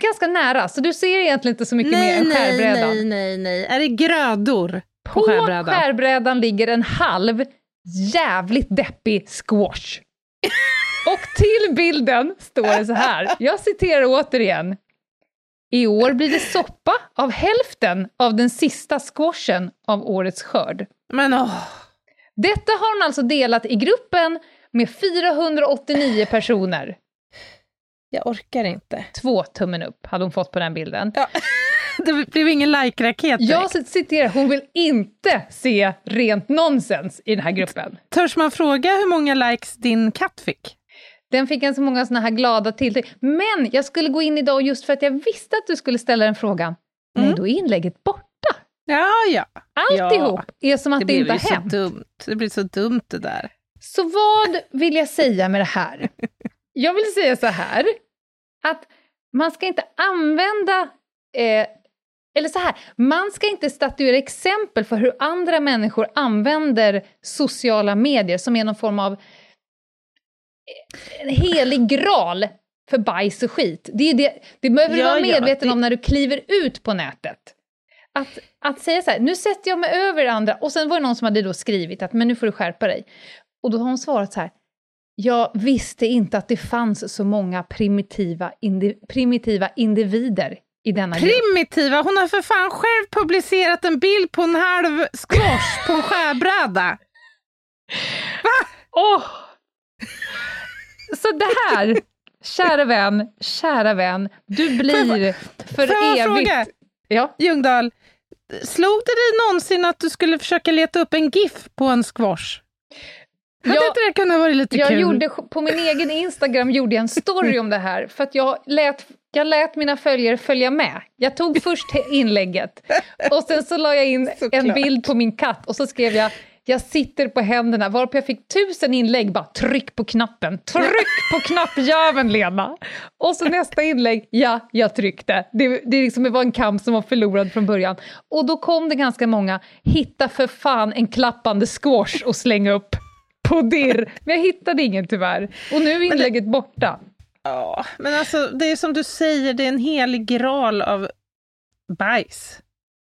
Ganska nära, så du ser egentligen inte så mycket mer Nej, än nej, skärbrädan. nej, nej, nej. Är det grödor på, På skärbrädan? skärbrädan ligger en halv jävligt deppig squash. Och till bilden står det så här, jag citerar återigen. I år blir det soppa av hälften av den sista squashen av årets skörd. Men åh, Detta har hon alltså delat i gruppen med 489 personer. Jag orkar inte. Två tummen upp hade hon fått på den bilden. Det blev ingen like-raket. Jag citerar, hon vill inte se rent nonsens i den här gruppen. Törs man fråga hur många likes din katt fick? Den fick en så många såna här glada tilltryck. Men jag skulle gå in idag just för att jag visste att du skulle ställa den frågan. Nej, då är inlägget borta. Ja, ja. Alltihop är som att det, det inte har så hänt. dumt. Det blir så dumt det där. Så vad vill jag säga med det här? Jag vill säga så här, att man ska inte använda, eh, eller så här, man ska inte statuera exempel för hur andra människor använder sociala medier som är någon form av eh, en helig graal för bajs och skit. Det, är det, det behöver du Ja, vara ja, medveten det- om när du kliver ut på nätet. Att, att säga så här, nu sätter jag mig över andra, och sen var det någon som hade då skrivit att men nu får du skärpa dig. Och då har hon svarat så här, jag visste inte att det fanns så många primitiva, indi, primitiva individer i denna grupp. Primitiva, hon har för fan själv publicerat en bild på en halv squash på en skärbräda. Åh! Så det här, kära vän, kära vän, du blir för Får jag evigt... fråga? Ja. Ljungdahl, slog det dig någonsin att du skulle försöka leta upp en GIF på en squash? Hade Jag- inte det kunnat vara lite Jag kul? gjorde, på min egen Instagram gjorde jag en story om det här, för att jag lät, jag lät mina följare följa med. Jag tog först inlägget, och sen så la jag in en Såklart. bild på min katt, och så skrev jag jag sitter på händerna, varpå jag fick tusen inlägg, bara tryck på knappen, tryck på knappjäveln Lena! Och så nästa inlägg, ja, jag tryckte. Det, det, liksom, det var en kamp som var förlorad från början. Och då kom det ganska många, hitta för fan en klappande squash och slänga upp på dirr. Men jag hittade ingen tyvärr. Och nu är inlägget borta. Ja, men alltså det är som du säger, det är en helig graal av bajs.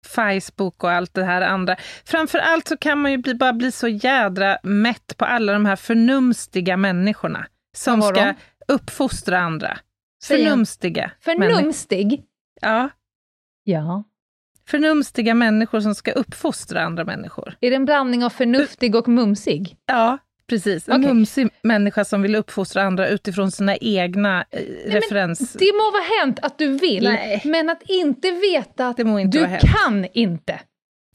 Facebook och allt det här andra. Framför allt så kan man ju bli, bara bli så jädra mätt på alla de här förnumstiga människorna som ska de? uppfostra andra. Säg. Förnumstiga. Förnumstig? Ja, Ja. förnumstiga människor som ska uppfostra andra människor. Är det en blandning av förnuftig och mumsig? Ja, Precis, en Okej. mumsig människa som vill uppfostra andra utifrån sina egna eh, referens... Det må vara hänt att du vill, Nej. men att inte veta att Det må inte du kan inte.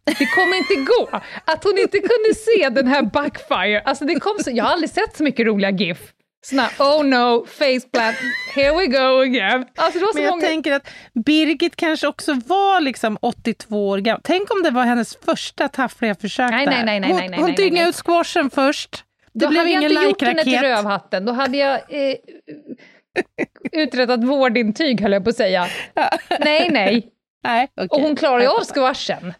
Det kommer inte gå. Att hon inte kunde se den här backfire. Alltså det kom så, jag har aldrig sett så mycket roliga GIF. Såna, oh no, faceplant, here we go again. Alltså det var så Men jag många... tänker att Birgit kanske också var liksom 82 år gammal. Tänk om det var hennes första taffliga försök Nej, där. nej, nej, nej, hon nej, nej, hon nej, dyngade nej. ut squashen först. Det Då blev hade jag ingen inte gjort henne till rövhatten, då hade jag eh, uträttat vårdintyg höll jag på att säga. Nej, nej. Nej, okej. Och hon klarar ju av squashen.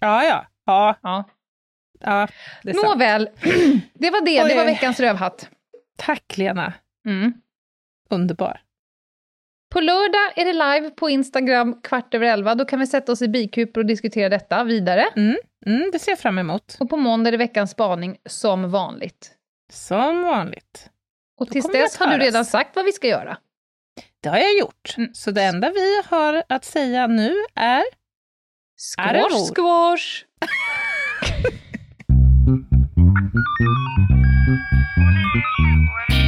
Ja, ja. Ja, Ja. ja det. Nåväl, det var det. Oj, Det var veckans rövhatt. Tack Lena. Mm. Underbar. På lördag är det live på Instagram kvart över elva. Då kan vi sätta oss i bikuper och diskutera detta vidare. Mm, det ser jag fram emot. Och på måndag är det veckans spaning som vanligt. Som vanligt. Och tills dess har du redan sagt vad vi ska göra. Det har jag gjort. Mm. Så det enda vi har att säga nu är... Squash, squash!